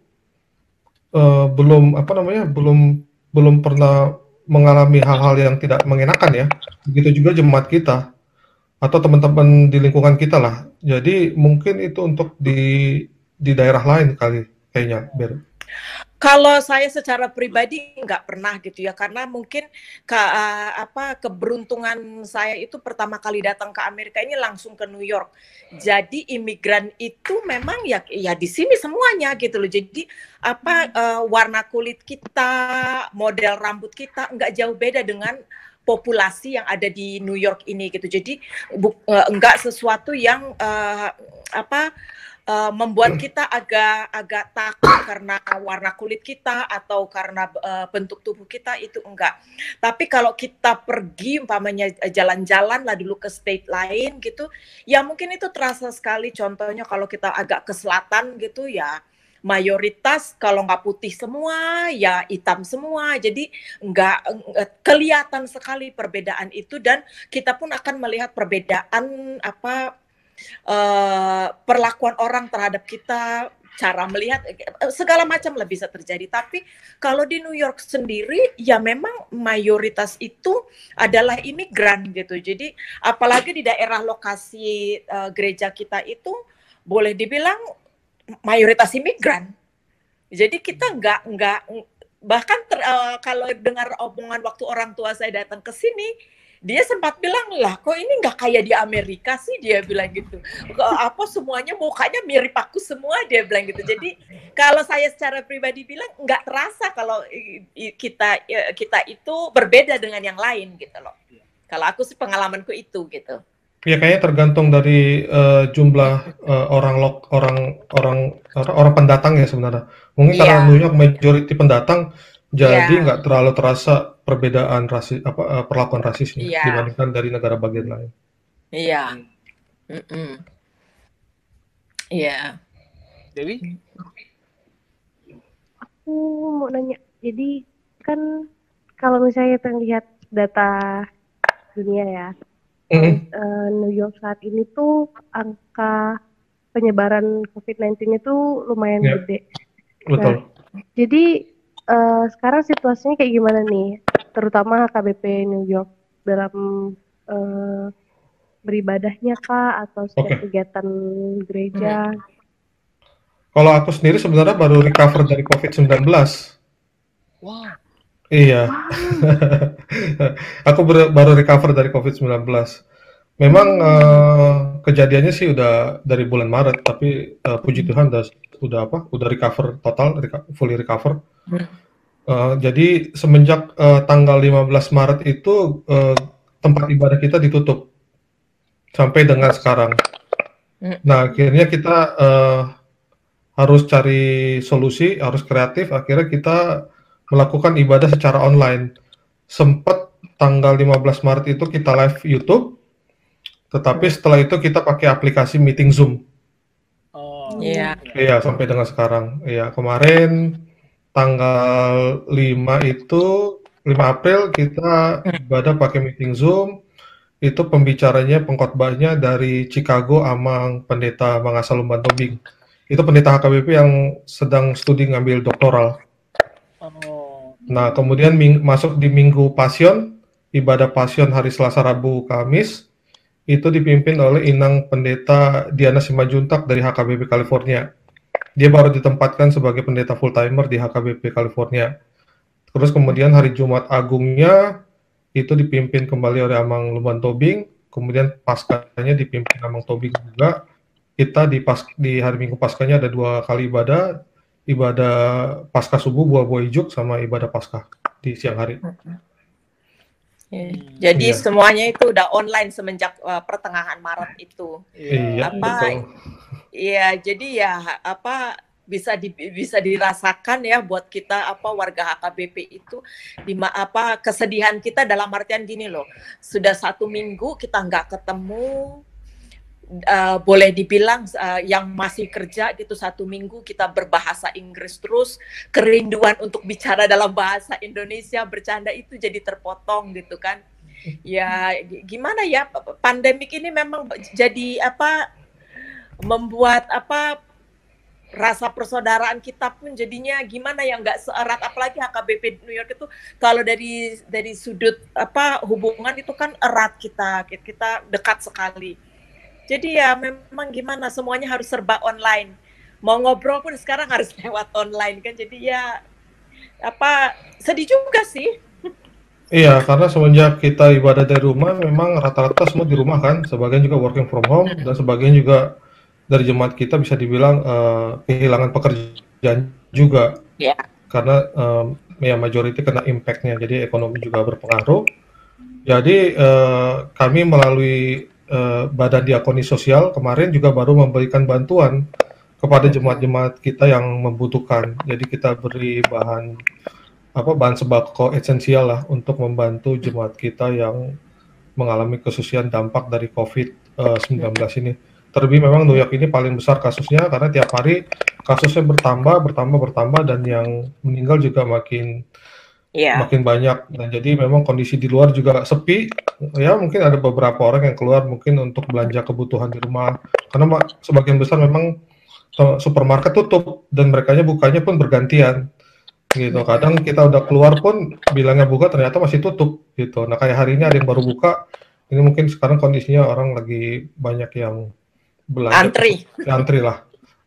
uh, belum apa namanya belum belum pernah mengalami hal-hal yang tidak mengenakan ya. Begitu juga jemaat kita atau teman-teman di lingkungan kita lah. Jadi mungkin itu untuk di di daerah lain kali kayaknya, Ber. Kalau saya secara pribadi nggak pernah gitu ya, karena mungkin ke uh, apa keberuntungan saya itu pertama kali datang ke Amerika ini langsung ke New York. Jadi imigran itu memang ya ya di sini semuanya gitu loh. Jadi apa uh, warna kulit kita, model rambut kita nggak jauh beda dengan populasi yang ada di New York ini gitu. Jadi bu, uh, nggak sesuatu yang uh, apa uh, membuat kita agak agak takut karena warna kulit kita atau karena uh, bentuk tubuh kita itu enggak. Tapi kalau kita pergi umpamanya eh, jalan-jalan lah dulu ke state lain gitu, ya mungkin itu terasa sekali. Contohnya kalau kita agak ke selatan gitu ya mayoritas kalau nggak putih semua ya hitam semua jadi nggak kelihatan sekali perbedaan itu dan kita pun akan melihat perbedaan apa uh, perlakuan orang terhadap kita, cara melihat segala macam lah bisa terjadi. Tapi kalau di New York sendiri ya memang mayoritas itu adalah imigran gitu. Jadi apalagi di daerah lokasi uh, gereja kita itu boleh dibilang mayoritas imigran. Jadi kita nggak nggak bahkan ter, uh, kalau dengar omongan waktu orang tua saya datang ke sini dia sempat bilang lah kok ini nggak kayak di Amerika sih dia bilang gitu apa semuanya mukanya mirip aku semua dia bilang gitu jadi kalau saya secara pribadi bilang nggak terasa kalau kita kita itu berbeda dengan yang lain gitu loh kalau aku sih pengalamanku itu gitu Ya kayaknya tergantung dari uh, jumlah uh, orang lok orang orang orang pendatang ya sebenarnya. Mungkin yeah. karena New York majority pendatang, jadi iya. nggak yeah. terlalu terasa perbedaan rasis apa uh, perlakuan rasisnya yeah. dibandingkan dari negara bagian lain. Iya. Iya. Dewi? Aku mau nanya. Jadi kan kalau misalnya kita lihat data dunia ya, mm uh, New York saat ini tuh angka penyebaran COVID-19 itu lumayan yeah. gede. Betul. Nah, jadi uh, sekarang situasinya kayak gimana nih, terutama HKBP New York dalam uh, beribadahnya kah atau setiap okay. kegiatan gereja? Hmm. Kalau aku sendiri sebenarnya baru recover dari COVID-19. Wow. Iya. Aku ber- baru recover dari COVID-19. Memang eh, kejadiannya sih udah dari bulan Maret, tapi eh, puji Tuhan udah udah apa? Udah recover total, fully recover. Hmm. Eh, jadi semenjak eh, tanggal 15 Maret itu eh, tempat ibadah kita ditutup sampai dengan sekarang. Hmm. Nah, akhirnya kita eh, harus cari solusi, harus kreatif. Akhirnya kita melakukan ibadah secara online. Sempat tanggal 15 Maret itu kita live YouTube, tetapi setelah itu kita pakai aplikasi meeting Zoom. Oh. Iya. Iya, sampai dengan sekarang. Iya, kemarin tanggal 5 itu 5 April kita ibadah pakai meeting Zoom. Itu pembicaranya, pengkhotbahnya dari Chicago Amang Pendeta Mangasal Lumban Tobing. Itu pendeta HKBP yang sedang studi ngambil doktoral. Oh. Nah, kemudian ming- masuk di Minggu Pasion, ibadah Pasion hari Selasa, Rabu, Kamis, itu dipimpin oleh Inang Pendeta Diana Simajuntak dari HKBP California. Dia baru ditempatkan sebagai pendeta full timer di HKBP California. Terus kemudian hari Jumat Agungnya itu dipimpin kembali oleh Amang Lumban Tobing, kemudian Paskanya dipimpin Amang Tobing juga. Kita di pas di hari Minggu Paskanya ada dua kali ibadah, ibadah pasca subuh buah buah ijuk sama ibadah pasca di siang hari. Iya. Jadi Iya. semuanya itu udah online semenjak uh, pertengahan Maret itu. Iya, Apa? betul. Iya, jadi ya apa bisa di, bisa dirasakan ya buat kita apa warga HKBP itu di apa kesedihan kita dalam artian gini loh. Sudah satu minggu kita nggak ketemu eh, boleh dibilang eh, yang masih kerja gitu satu minggu kita berbahasa Inggris terus kerinduan untuk bicara dalam bahasa Indonesia bercanda itu jadi terpotong gitu kan. Ya gimana ya pandemik ini memang jadi apa membuat apa rasa persaudaraan kita pun jadinya gimana ya nggak seerat apalagi HKBP New York itu kalau dari dari sudut apa hubungan itu kan erat kita kita dekat sekali jadi ya memang gimana semuanya harus serba online. Mau ngobrol pun sekarang harus lewat online kan. Jadi ya apa sedih juga sih. Iya, karena semenjak kita ibadah dari rumah, memang rata-rata semua di rumah kan, sebagian juga working from home, dan sebagian juga dari jemaat kita bisa dibilang eh, kehilangan pekerjaan juga, ya karena em, ya majority kena impact-nya, jadi ekonomi juga berpengaruh. Jadi eh, kami melalui eh, Badan Diakoni Sosial kemarin juga baru memberikan bantuan kepada jemaat-jemaat kita yang membutuhkan. Jadi kita beri bahan apa bahan sembako esensial lah untuk membantu jemaat kita yang mengalami kesusahan dampak dari COVID-19 ini. Terlebih memang New York ini paling besar kasusnya karena tiap hari kasusnya bertambah, bertambah, bertambah dan yang meninggal juga makin ya makin banyak. Dan jadi memang kondisi di luar juga sepi. Ya mungkin ada beberapa orang yang keluar mungkin untuk belanja kebutuhan di rumah. Karena sebagian besar memang eh, supermarket tutup dan mereka bukanya pun bergantian gitu. Kadang kita udah keluar pun bilangnya buka ternyata masih tutup gitu. Nah kayak hari ini ada yang baru buka. Ini mungkin sekarang kondisinya orang lagi banyak yang belanja. antri Ya, antri lah.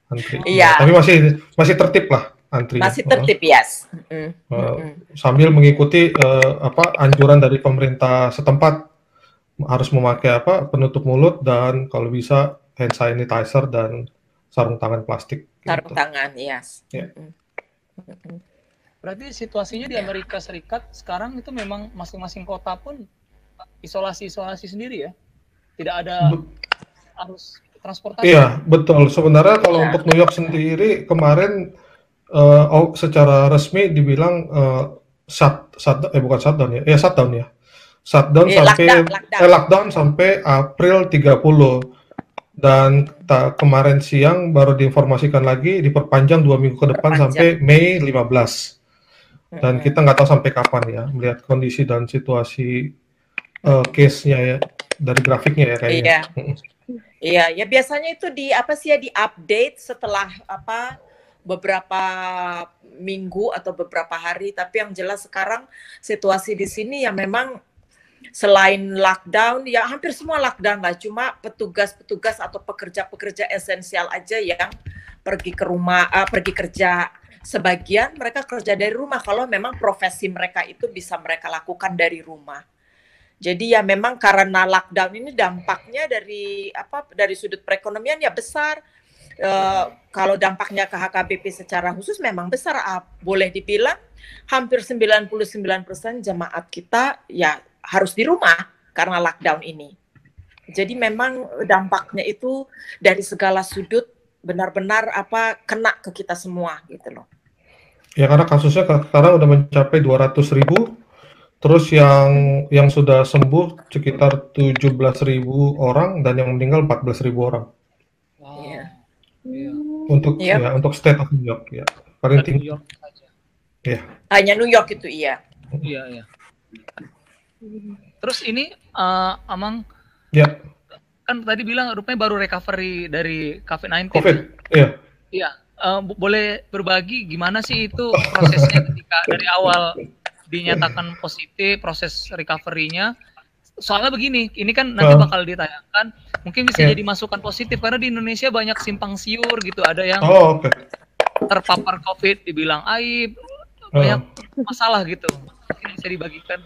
Antri. Iya. Tapi masih masih tertib lah antri. masih tertib yes Mm, Eh, mm, sambil mengikuti eh, apa anjuran dari pemerintah setempat harus memakai apa penutup mulut dan kalau bisa hand sanitizer dan sarung tangan plastik. sarung gitu. tangan yes Ya. Mm, mm. Berarti situasinya di Amerika Serikat sekarang itu memang masing-masing kota pun isolasi-isolasi sendiri ya. Tidak ada Be- arus transportasi. Iya, betul. Sebenarnya kalau Iya. untuk New York sendiri kemarin oh, secara resmi dibilang eh, shut, shut eh bukan shutdown ya, ya shutdown ya. Shutdown Eh, sampai lockdown, lockdown. eh, lockdown sampai April 30. Dan ta- kemarin siang baru diinformasikan lagi diperpanjang dua minggu ke depan Perpanjang. sampai Mei 15. Dan kita nggak tahu sampai kapan ya melihat kondisi dan situasi eh, case-nya ya dari grafiknya ya kayaknya. Iya. Iya, ya biasanya itu di apa sih ya di update setelah apa beberapa minggu atau beberapa hari. Tapi yang jelas sekarang situasi di sini ya memang selain lockdown ya hampir semua lockdown lah. Cuma petugas-petugas atau pekerja-pekerja esensial aja yang pergi ke rumah, eh, pergi kerja sebagian mereka kerja dari rumah kalau memang profesi mereka itu bisa mereka lakukan dari rumah. Jadi ya memang karena lockdown ini dampaknya dari apa dari sudut perekonomian ya besar. E, kalau dampaknya ke HKBP secara khusus memang besar. Ah, boleh dibilang hampir 99% jemaat kita ya harus di rumah karena lockdown ini. Jadi memang dampaknya itu dari segala sudut benar-benar apa kena ke kita semua gitu loh. Ya karena kasusnya sekarang udah mencapai 200 ribu, terus yang yang sudah sembuh sekitar 17 ribu orang dan yang meninggal 14 ribu orang. Yeah. Untuk yep. ya untuk state of New York ya paling tinggi. Ya. Hanya New York itu iya. Iya iya. Terus ini uh, Amang Ya. Kan tadi bilang rupanya baru recovery dari COVID-19. COVID, iya. Iya. Uh, boleh berbagi gimana sih itu prosesnya ketika dari awal dinyatakan positif, proses recovery-nya. Soalnya begini, ini kan nanti uh. bakal ditayangkan, mungkin bisa yeah. jadi masukan positif karena di Indonesia banyak simpang siur gitu, ada yang oh, okay. terpapar COVID dibilang aib, banyak uh. masalah gitu. Mungkin bisa dibagikan.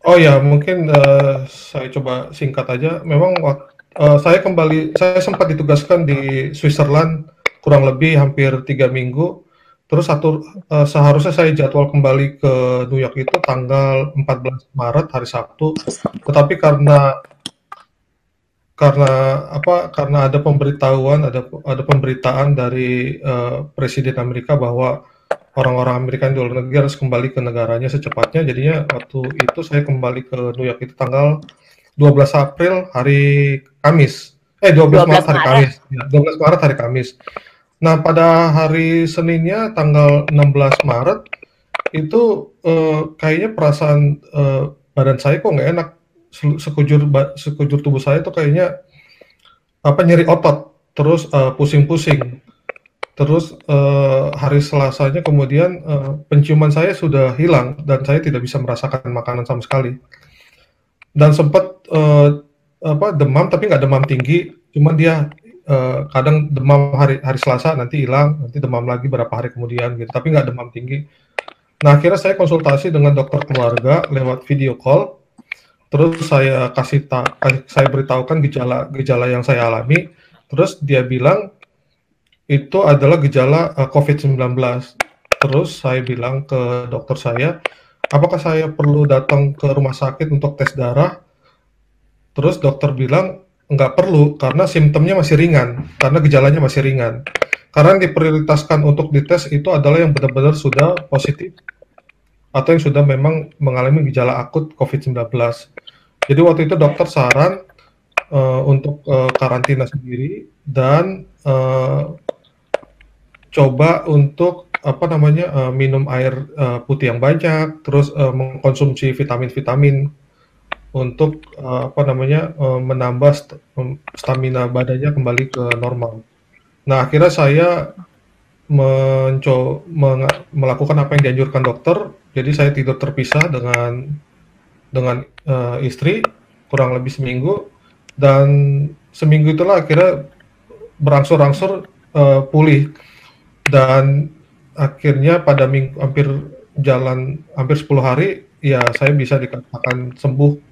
Oh ya, mungkin uh, saya coba singkat aja. Memang uh, saya kembali, saya sempat ditugaskan di Switzerland kurang lebih hampir tiga minggu. Terus satu uh, seharusnya saya jadwal kembali ke New York itu tanggal 14 Maret hari Sabtu. Tetapi karena karena apa? Karena ada pemberitahuan, ada ada pemberitaan dari uh, Presiden Amerika bahwa orang-orang Amerika di luar negeri harus kembali ke negaranya secepatnya. Jadinya waktu itu saya kembali ke New York itu tanggal 12 April hari Kamis. Eh 12, 12 Maret hari Kamis. Ya, 12 Maret hari Kamis. Nah, pada hari Seninnya tanggal 16 Maret itu eh, kayaknya perasaan eh, badan saya kok nggak enak. Sekujur sekujur tubuh saya tuh kayaknya apa nyeri otot. Terus eh, pusing-pusing. Terus uh, hari Selasanya kemudian uh, penciuman saya sudah hilang dan saya tidak bisa merasakan makanan sama sekali. Dan sempat uh, apa demam tapi nggak demam tinggi, cuma dia uh, kadang demam hari hari Selasa nanti hilang, nanti demam lagi berapa hari kemudian gitu, tapi nggak demam tinggi. Nah akhirnya saya konsultasi dengan dokter keluarga lewat video call. Terus saya kasih tak, saya beritahukan gejala-gejala yang saya alami. Terus dia bilang itu adalah gejala uh, eh, COVID-19. Terus saya bilang ke dokter saya, apakah saya perlu datang ke rumah sakit untuk tes darah? Terus dokter bilang, nggak perlu karena simptomnya masih ringan, karena gejalanya masih ringan. Karena yang diprioritaskan untuk dites itu adalah yang benar-benar sudah positif atau yang sudah memang mengalami gejala akut COVID-19. Jadi waktu itu dokter saran uh, untuk uh, karantina sendiri dan uh, coba untuk apa namanya uh, minum air uh, putih yang banyak, terus uh, mengkonsumsi vitamin-vitamin untuk uh, apa namanya uh, menambah st stamina badannya kembali ke normal. Nah akhirnya saya menco melakukan apa yang dianjurkan dokter. Jadi saya tidur terpisah dengan dengan uh, istri kurang lebih seminggu dan seminggu itulah akhirnya berangsur-angsur uh, pulih dan akhirnya pada minggu hampir jalan hampir 10 hari ya saya bisa dikatakan sembuh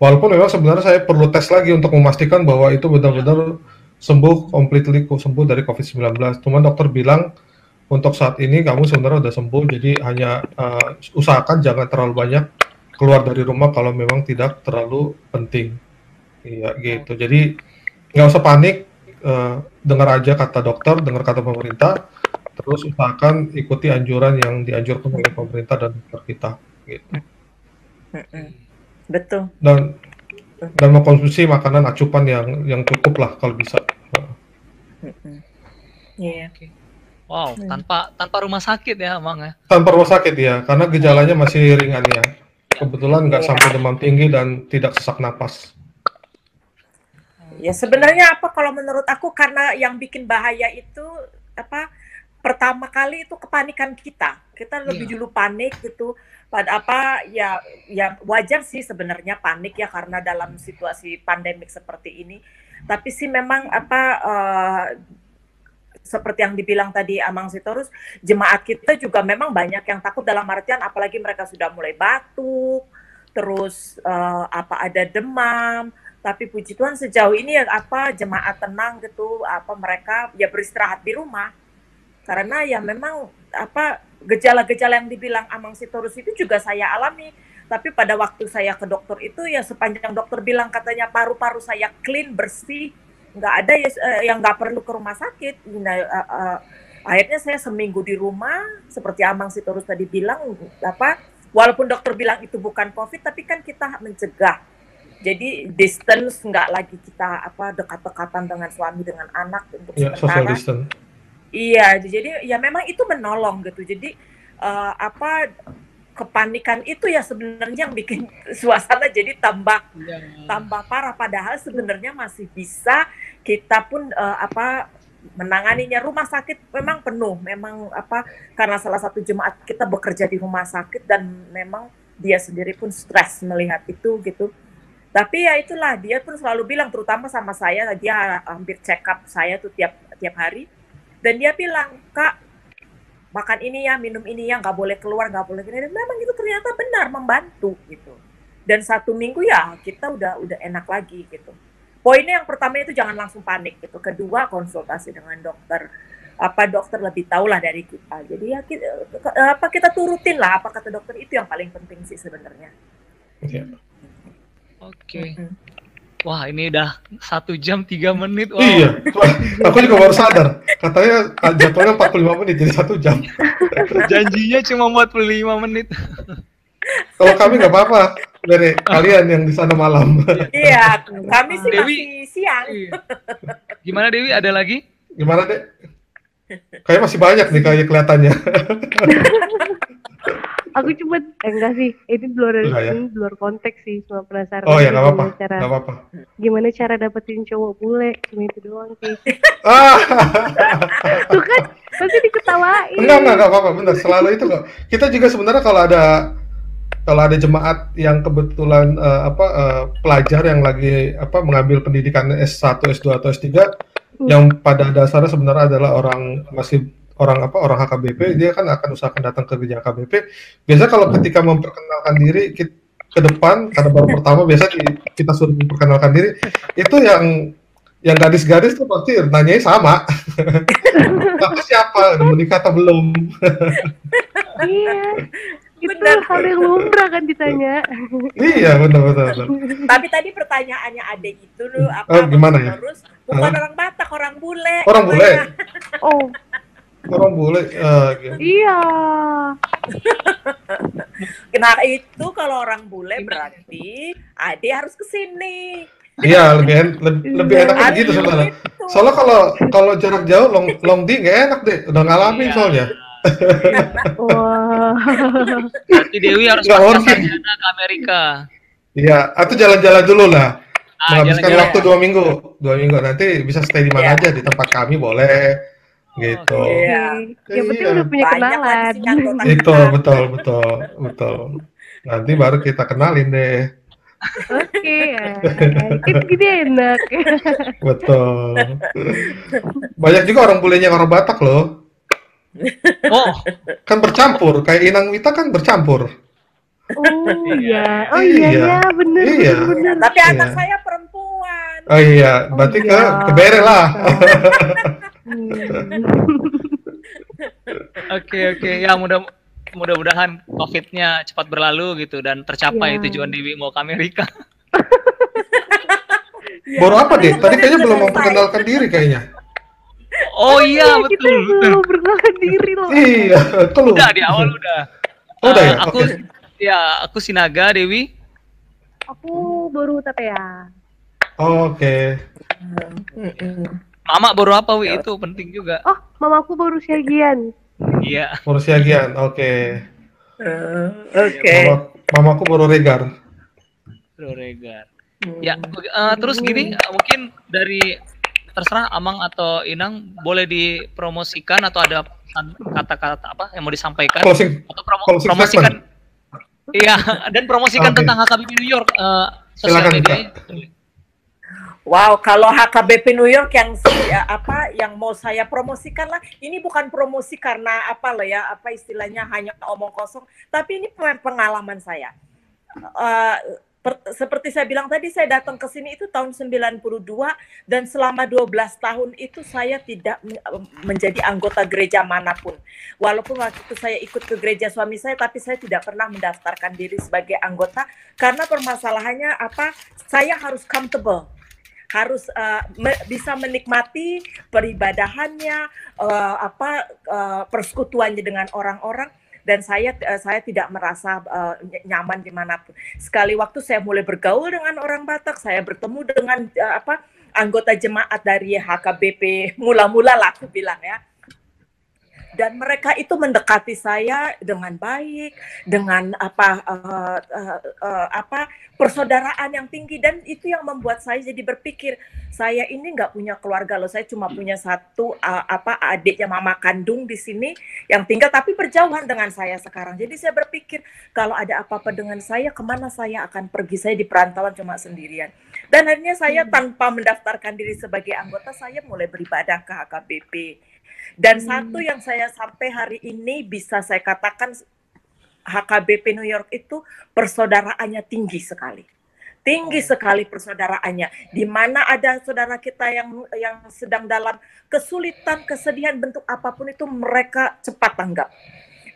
walaupun memang sebenarnya saya perlu tes lagi untuk memastikan bahwa itu benar-benar sembuh completely sembuh dari COVID-19 cuman dokter bilang untuk saat ini kamu sebenarnya sudah sembuh jadi hanya uh, usahakan jangan terlalu banyak keluar dari rumah kalau memang tidak terlalu penting. Iya gitu. Jadi nggak usah panik uh, dengar aja kata dokter dengar kata pemerintah terus usahakan ikuti anjuran yang dianjurkan oleh pemerintah dan dokter kita gitu. Betul. Dan dan mengkonsumsi makanan acupan yang yang cukup lah kalau bisa. Iya. Yeah. Wow, tanpa tanpa rumah sakit ya, Bang ya? Tanpa rumah sakit ya, karena gejalanya masih ringan ya. Kebetulan nggak yeah. sampai demam tinggi dan tidak sesak napas. Ya sebenarnya apa kalau menurut aku karena yang bikin bahaya itu apa pertama kali itu kepanikan kita. Kita lebih yeah. dulu panik gitu. Pada apa ya ya wajar sih sebenarnya panik ya karena dalam situasi pandemik seperti ini. Tapi sih memang apa uh, seperti yang dibilang tadi Amang Sitorus, jemaat kita juga memang banyak yang takut dalam artian apalagi mereka sudah mulai batuk, terus eh, apa ada demam, tapi puji Tuhan sejauh ini ya apa jemaat tenang gitu, apa mereka ya beristirahat di rumah. Karena ya memang apa gejala-gejala yang dibilang Amang Sitorus itu juga saya alami. Tapi pada waktu saya ke dokter itu ya sepanjang dokter bilang katanya paru-paru saya clean bersih, nggak ada ya eh, yang nggak perlu ke rumah sakit. Nah, eh, eh, akhirnya saya seminggu di rumah seperti Amang Sitorus tadi bilang apa walaupun dokter bilang itu bukan COVID tapi kan kita mencegah. Jadi distance nggak lagi kita apa dekat-dekatan dengan suami dengan anak untuk Ya, social sementara. distance. Iya, jadi ya memang itu menolong gitu. Jadi eh, apa kepanikan itu ya sebenarnya yang bikin suasana jadi tambah tambah parah. Padahal sebenarnya masih bisa kita pun eh, apa menanganinya. Rumah sakit memang penuh, memang apa karena salah satu jemaat kita bekerja di rumah sakit dan memang dia sendiri pun stres melihat itu gitu. Tapi ya itulah dia pun selalu bilang terutama sama saya dia hampir check up saya tuh tiap tiap hari dan dia bilang kak makan ini ya minum ini ya nggak boleh keluar nggak boleh gini. Dan memang itu ternyata benar membantu gitu. Dan satu minggu ya kita udah udah enak lagi gitu. Poinnya yang pertama itu jangan langsung panik gitu. Kedua konsultasi dengan dokter. Apa dokter lebih tahu lah dari kita. Jadi ya kita, apa kita turutin lah apa kata dokter. Itu yang paling penting sih sebenarnya. Ya. Oke. Mm-mm. Wah ini udah satu jam tiga menit. Wow. Iya, aku juga baru sadar. Katanya ah, jadwalnya 45 menit, jadi satu jam. Janjinya cuma 45 menit. Kalau kami nggak apa-apa, dari kalian yang di sana malam. iya kami sih Dewi. masih siang Iya. Gimana Dewi? Ada lagi? Gimana deh? Kayak masih banyak nih kayak kelihatannya. Aku cuma eh, enggak sih, ini di luar Enggak ya? di luar konteks sih, cuma penasaran Oh ya aja nggak apa-apa, gimana cara nggak apa-apa. gimana cara dapetin cowok bule, cuma itu doang sih. Ah, Tuh kan pasti diketawain. enggak enggak enggak apa-apa, benar. Selalu itu kok. Kita juga sebenarnya kalau ada kalau ada jemaat yang kebetulan eh, apa eh, pelajar yang lagi apa mengambil pendidikan S1, S2 atau S3 yang pada dasarnya sebenarnya adalah orang masih orang apa orang HKBP dia kan akan usahakan datang ke gereja HKBP biasa kalau ketika memperkenalkan diri ki- ke depan karena baru pertama biasa di- kita suruh memperkenalkan diri itu yang yang gadis-gadis tuh pasti nanyanya sama Bapak siapa udah menikah atau belum Iya. Itu Benar. hal yang lumrah kan ditanya. iya benar benar, benar. Tapi tadi pertanyaannya adek itu lu apa? Oh, gimana ya? Terus bukan Hah? orang Batak, orang bule. Orang bule? Oh, orang boleh eh, gitu. iya. Nah itu kalau orang bule berarti ade harus ke sini. iya lebih en- lebih, lebih Iya. enak Harus gitu sebenarnya gitu. soalnya kalau kalau jarak jauh long long di nggak enak deh udah ngalamin Iya. soalnya Wah. Berarti Dewi harus sarjana ke Amerika. Iya, atau jalan-jalan dulu lah. Ah, Menghabiskan jalan-jalan. waktu dua minggu, dua minggu nanti bisa stay di mana Iya. aja di tempat kami boleh, gitu. Oke. Iya. Yang penting Iya. udah punya kenalan. Itu betul betul betul. Nanti baru kita kenalin deh, Oke, ya. Kan gini enak. betul. Banyak juga orang bulenya orang Batak loh, Oh, kan bercampur. Kayak Inang Wita kan bercampur. Oh iya, oh iya Iya. ya, bener Iya. bener bener. Tapi anak Iya. saya perempuan. Oh iya, berarti ke iya. kebere lah. Hmm. oke oke. Ya mudah mudah-mudahan COVID-nya cepat berlalu gitu dan tercapai Ya. tujuan Dewi mau ke Amerika. Baru apa deh? Tadi kayaknya belum memperkenalkan diri kayaknya. Oh iya Kita betul. betul. belum perkenalan diri loh. Iya, lu? Udah di awal udah. Oh, udah Eh, ya? Aku Oke. ya aku Sinaga Dewi. Aku baru TPA. Oke. Mama baru apa wi itu penting juga. Oh, mamaku baru siagian. Iya. Morsiagian, oke. Eh, Oke. Mama, mamaku baru regar. Bro Regar. Ya, eh, terus gini eh, mungkin dari terserah Amang atau Inang boleh dipromosikan atau ada pesan- kata-kata apa yang mau disampaikan Closing, atau promo- closing promosikan Iya, dan promosikan Oke. tentang HKBP New York eh, Silakan, sosial media. Wow, kalau HKBP New York yang ya, apa yang mau saya promosikan lah, ini bukan promosi karena apa loh ya, apa istilahnya hanya omong kosong, tapi ini pengalaman saya. Uh, per, seperti saya bilang tadi, saya datang ke sini itu tahun 92 dan selama 12 tahun itu saya tidak menjadi anggota gereja mana pun. Walaupun waktu itu saya ikut ke gereja suami saya, tapi saya tidak pernah mendaftarkan diri sebagai anggota karena permasalahannya apa? Saya harus comfortable harus uh, me bisa menikmati peribadahannya, uh, apa uh, persekutuannya dengan orang-orang. Dan saya uh, saya tidak merasa uh, nyaman di mana pun. Sekali waktu saya mulai bergaul dengan orang Batak, saya bertemu dengan uh, apa anggota jemaat dari HKBP mula-mula lah aku bilang ya dan mereka itu mendekati saya dengan baik dengan apa uh, uh, uh, apa persaudaraan yang tinggi. Dan itu yang membuat saya jadi berpikir saya ini nggak punya keluarga loh saya cuma punya satu uh, apa adiknya mama kandung di sini yang tinggal tapi berjauhan dengan saya sekarang. Jadi saya berpikir kalau ada apa-apa dengan saya ke mana saya akan pergi? Saya di perantauan cuma sendirian. Dan akhirnya saya hmm. tanpa mendaftarkan diri sebagai anggota saya mulai beribadah ke HKBP dan hmm. satu yang saya sampai hari ini bisa saya katakan HKBP New York itu persaudaraannya tinggi sekali. Tinggi sekali persaudaraannya. Di mana ada saudara kita yang yang sedang dalam kesulitan, kesedihan bentuk apa pun itu mereka cepat tanggap.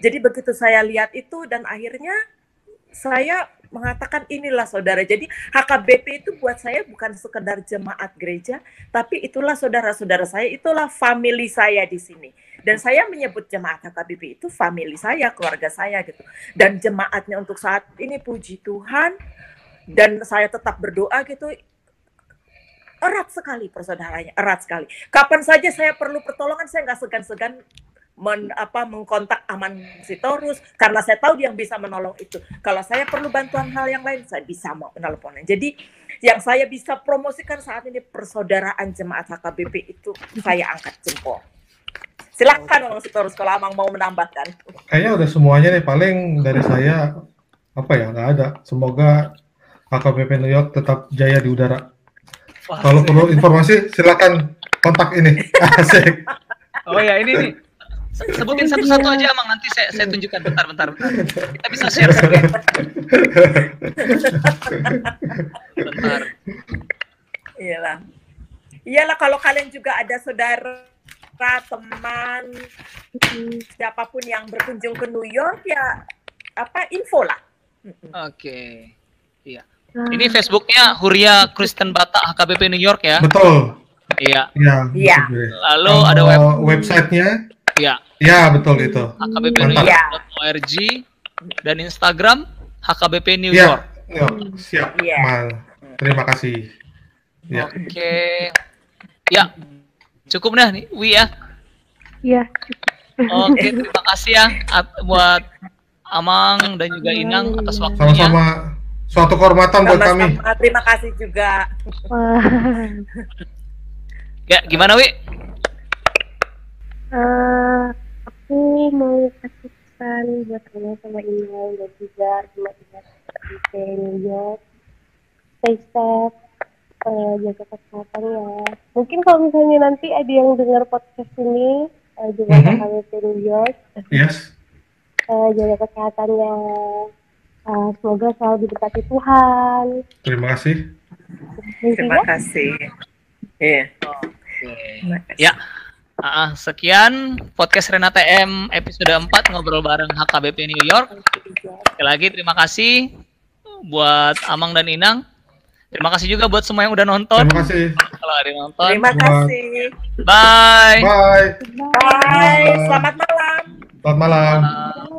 Jadi begitu saya lihat itu dan akhirnya saya mengatakan inilah saudara. Jadi HKBP itu buat saya bukan sekedar jemaat gereja, tapi itulah saudara-saudara saya, itulah family saya di sini. Dan saya menyebut jemaat HKBP itu family saya, keluarga saya gitu. Dan jemaatnya untuk saat ini puji Tuhan dan saya tetap berdoa gitu erat sekali persaudaranya, erat sekali. Kapan saja saya perlu pertolongan, saya nggak segan-segan men, apa mengkontak Aman Sitorus karena saya tahu dia yang bisa menolong itu. Kalau saya perlu bantuan hal yang lain, saya bisa mau menelponnya. Jadi yang saya bisa promosikan saat ini persaudaraan jemaat HKBP itu saya angkat jempol. Silakan Aman Sitorus kalau Amang mau menambahkan. Kayaknya udah semuanya nih paling dari saya apa ya nggak ada. Semoga HKBP New York tetap jaya di udara. Wah, kalau perlu informasi silakan kontak ini. Asik. Oh ya ini nih Sebutin satu-satu aja emang nanti saya saya tunjukkan bentar bentar. bentar. Kita bisa share screen. bentar. Iyalah. Iyalah kalau kalian juga ada saudara, teman, siapa pun yang berkunjung ke New York ya apa info lah. Oke. Okay. Iya. Ini Facebooknya Huria Kristen Batak HKBP New York ya? Betul. Iya. Iya. Ya. Lalu ada web websitenya Ya. Ya, betul itu. hkbpnewyork.org dan Instagram HKBP New ya. York. Ya, siap. Ya. Mal. Terima kasih. Ya. Oke. Ya. Cukup dah nih, Wi ya. Iya. Oke, terima kasih ya buat Amang dan juga Inang atas waktunya. Sama-sama. Suatu kehormatan buat kami. Terima kasih juga. ya, gimana Wi? Uh, aku mau kasih pesan buat kamu sama Inal dan juga jemaat-jemaat di New York stay safe. Uh, jaga kesehatan ya. Mungkin kalau misalnya nanti ada yang dengar podcast ini uh, juga mm -hmm. New York yes. Uh, jaga kesehatannya uh, semoga selalu diberkati Tuhan. Terima kasih. Terima kasih. Iya. Yeah. ya Uh, sekian podcast Renata M episode 4 ngobrol bareng HKBP New York. Sekali lagi terima kasih buat Amang dan Inang. Terima kasih juga buat semua yang udah nonton. Terima kasih. Kalau ada yang nonton. Terima kasih. Bye. Bye. Bye. Bye. Selamat malam. Selamat malam.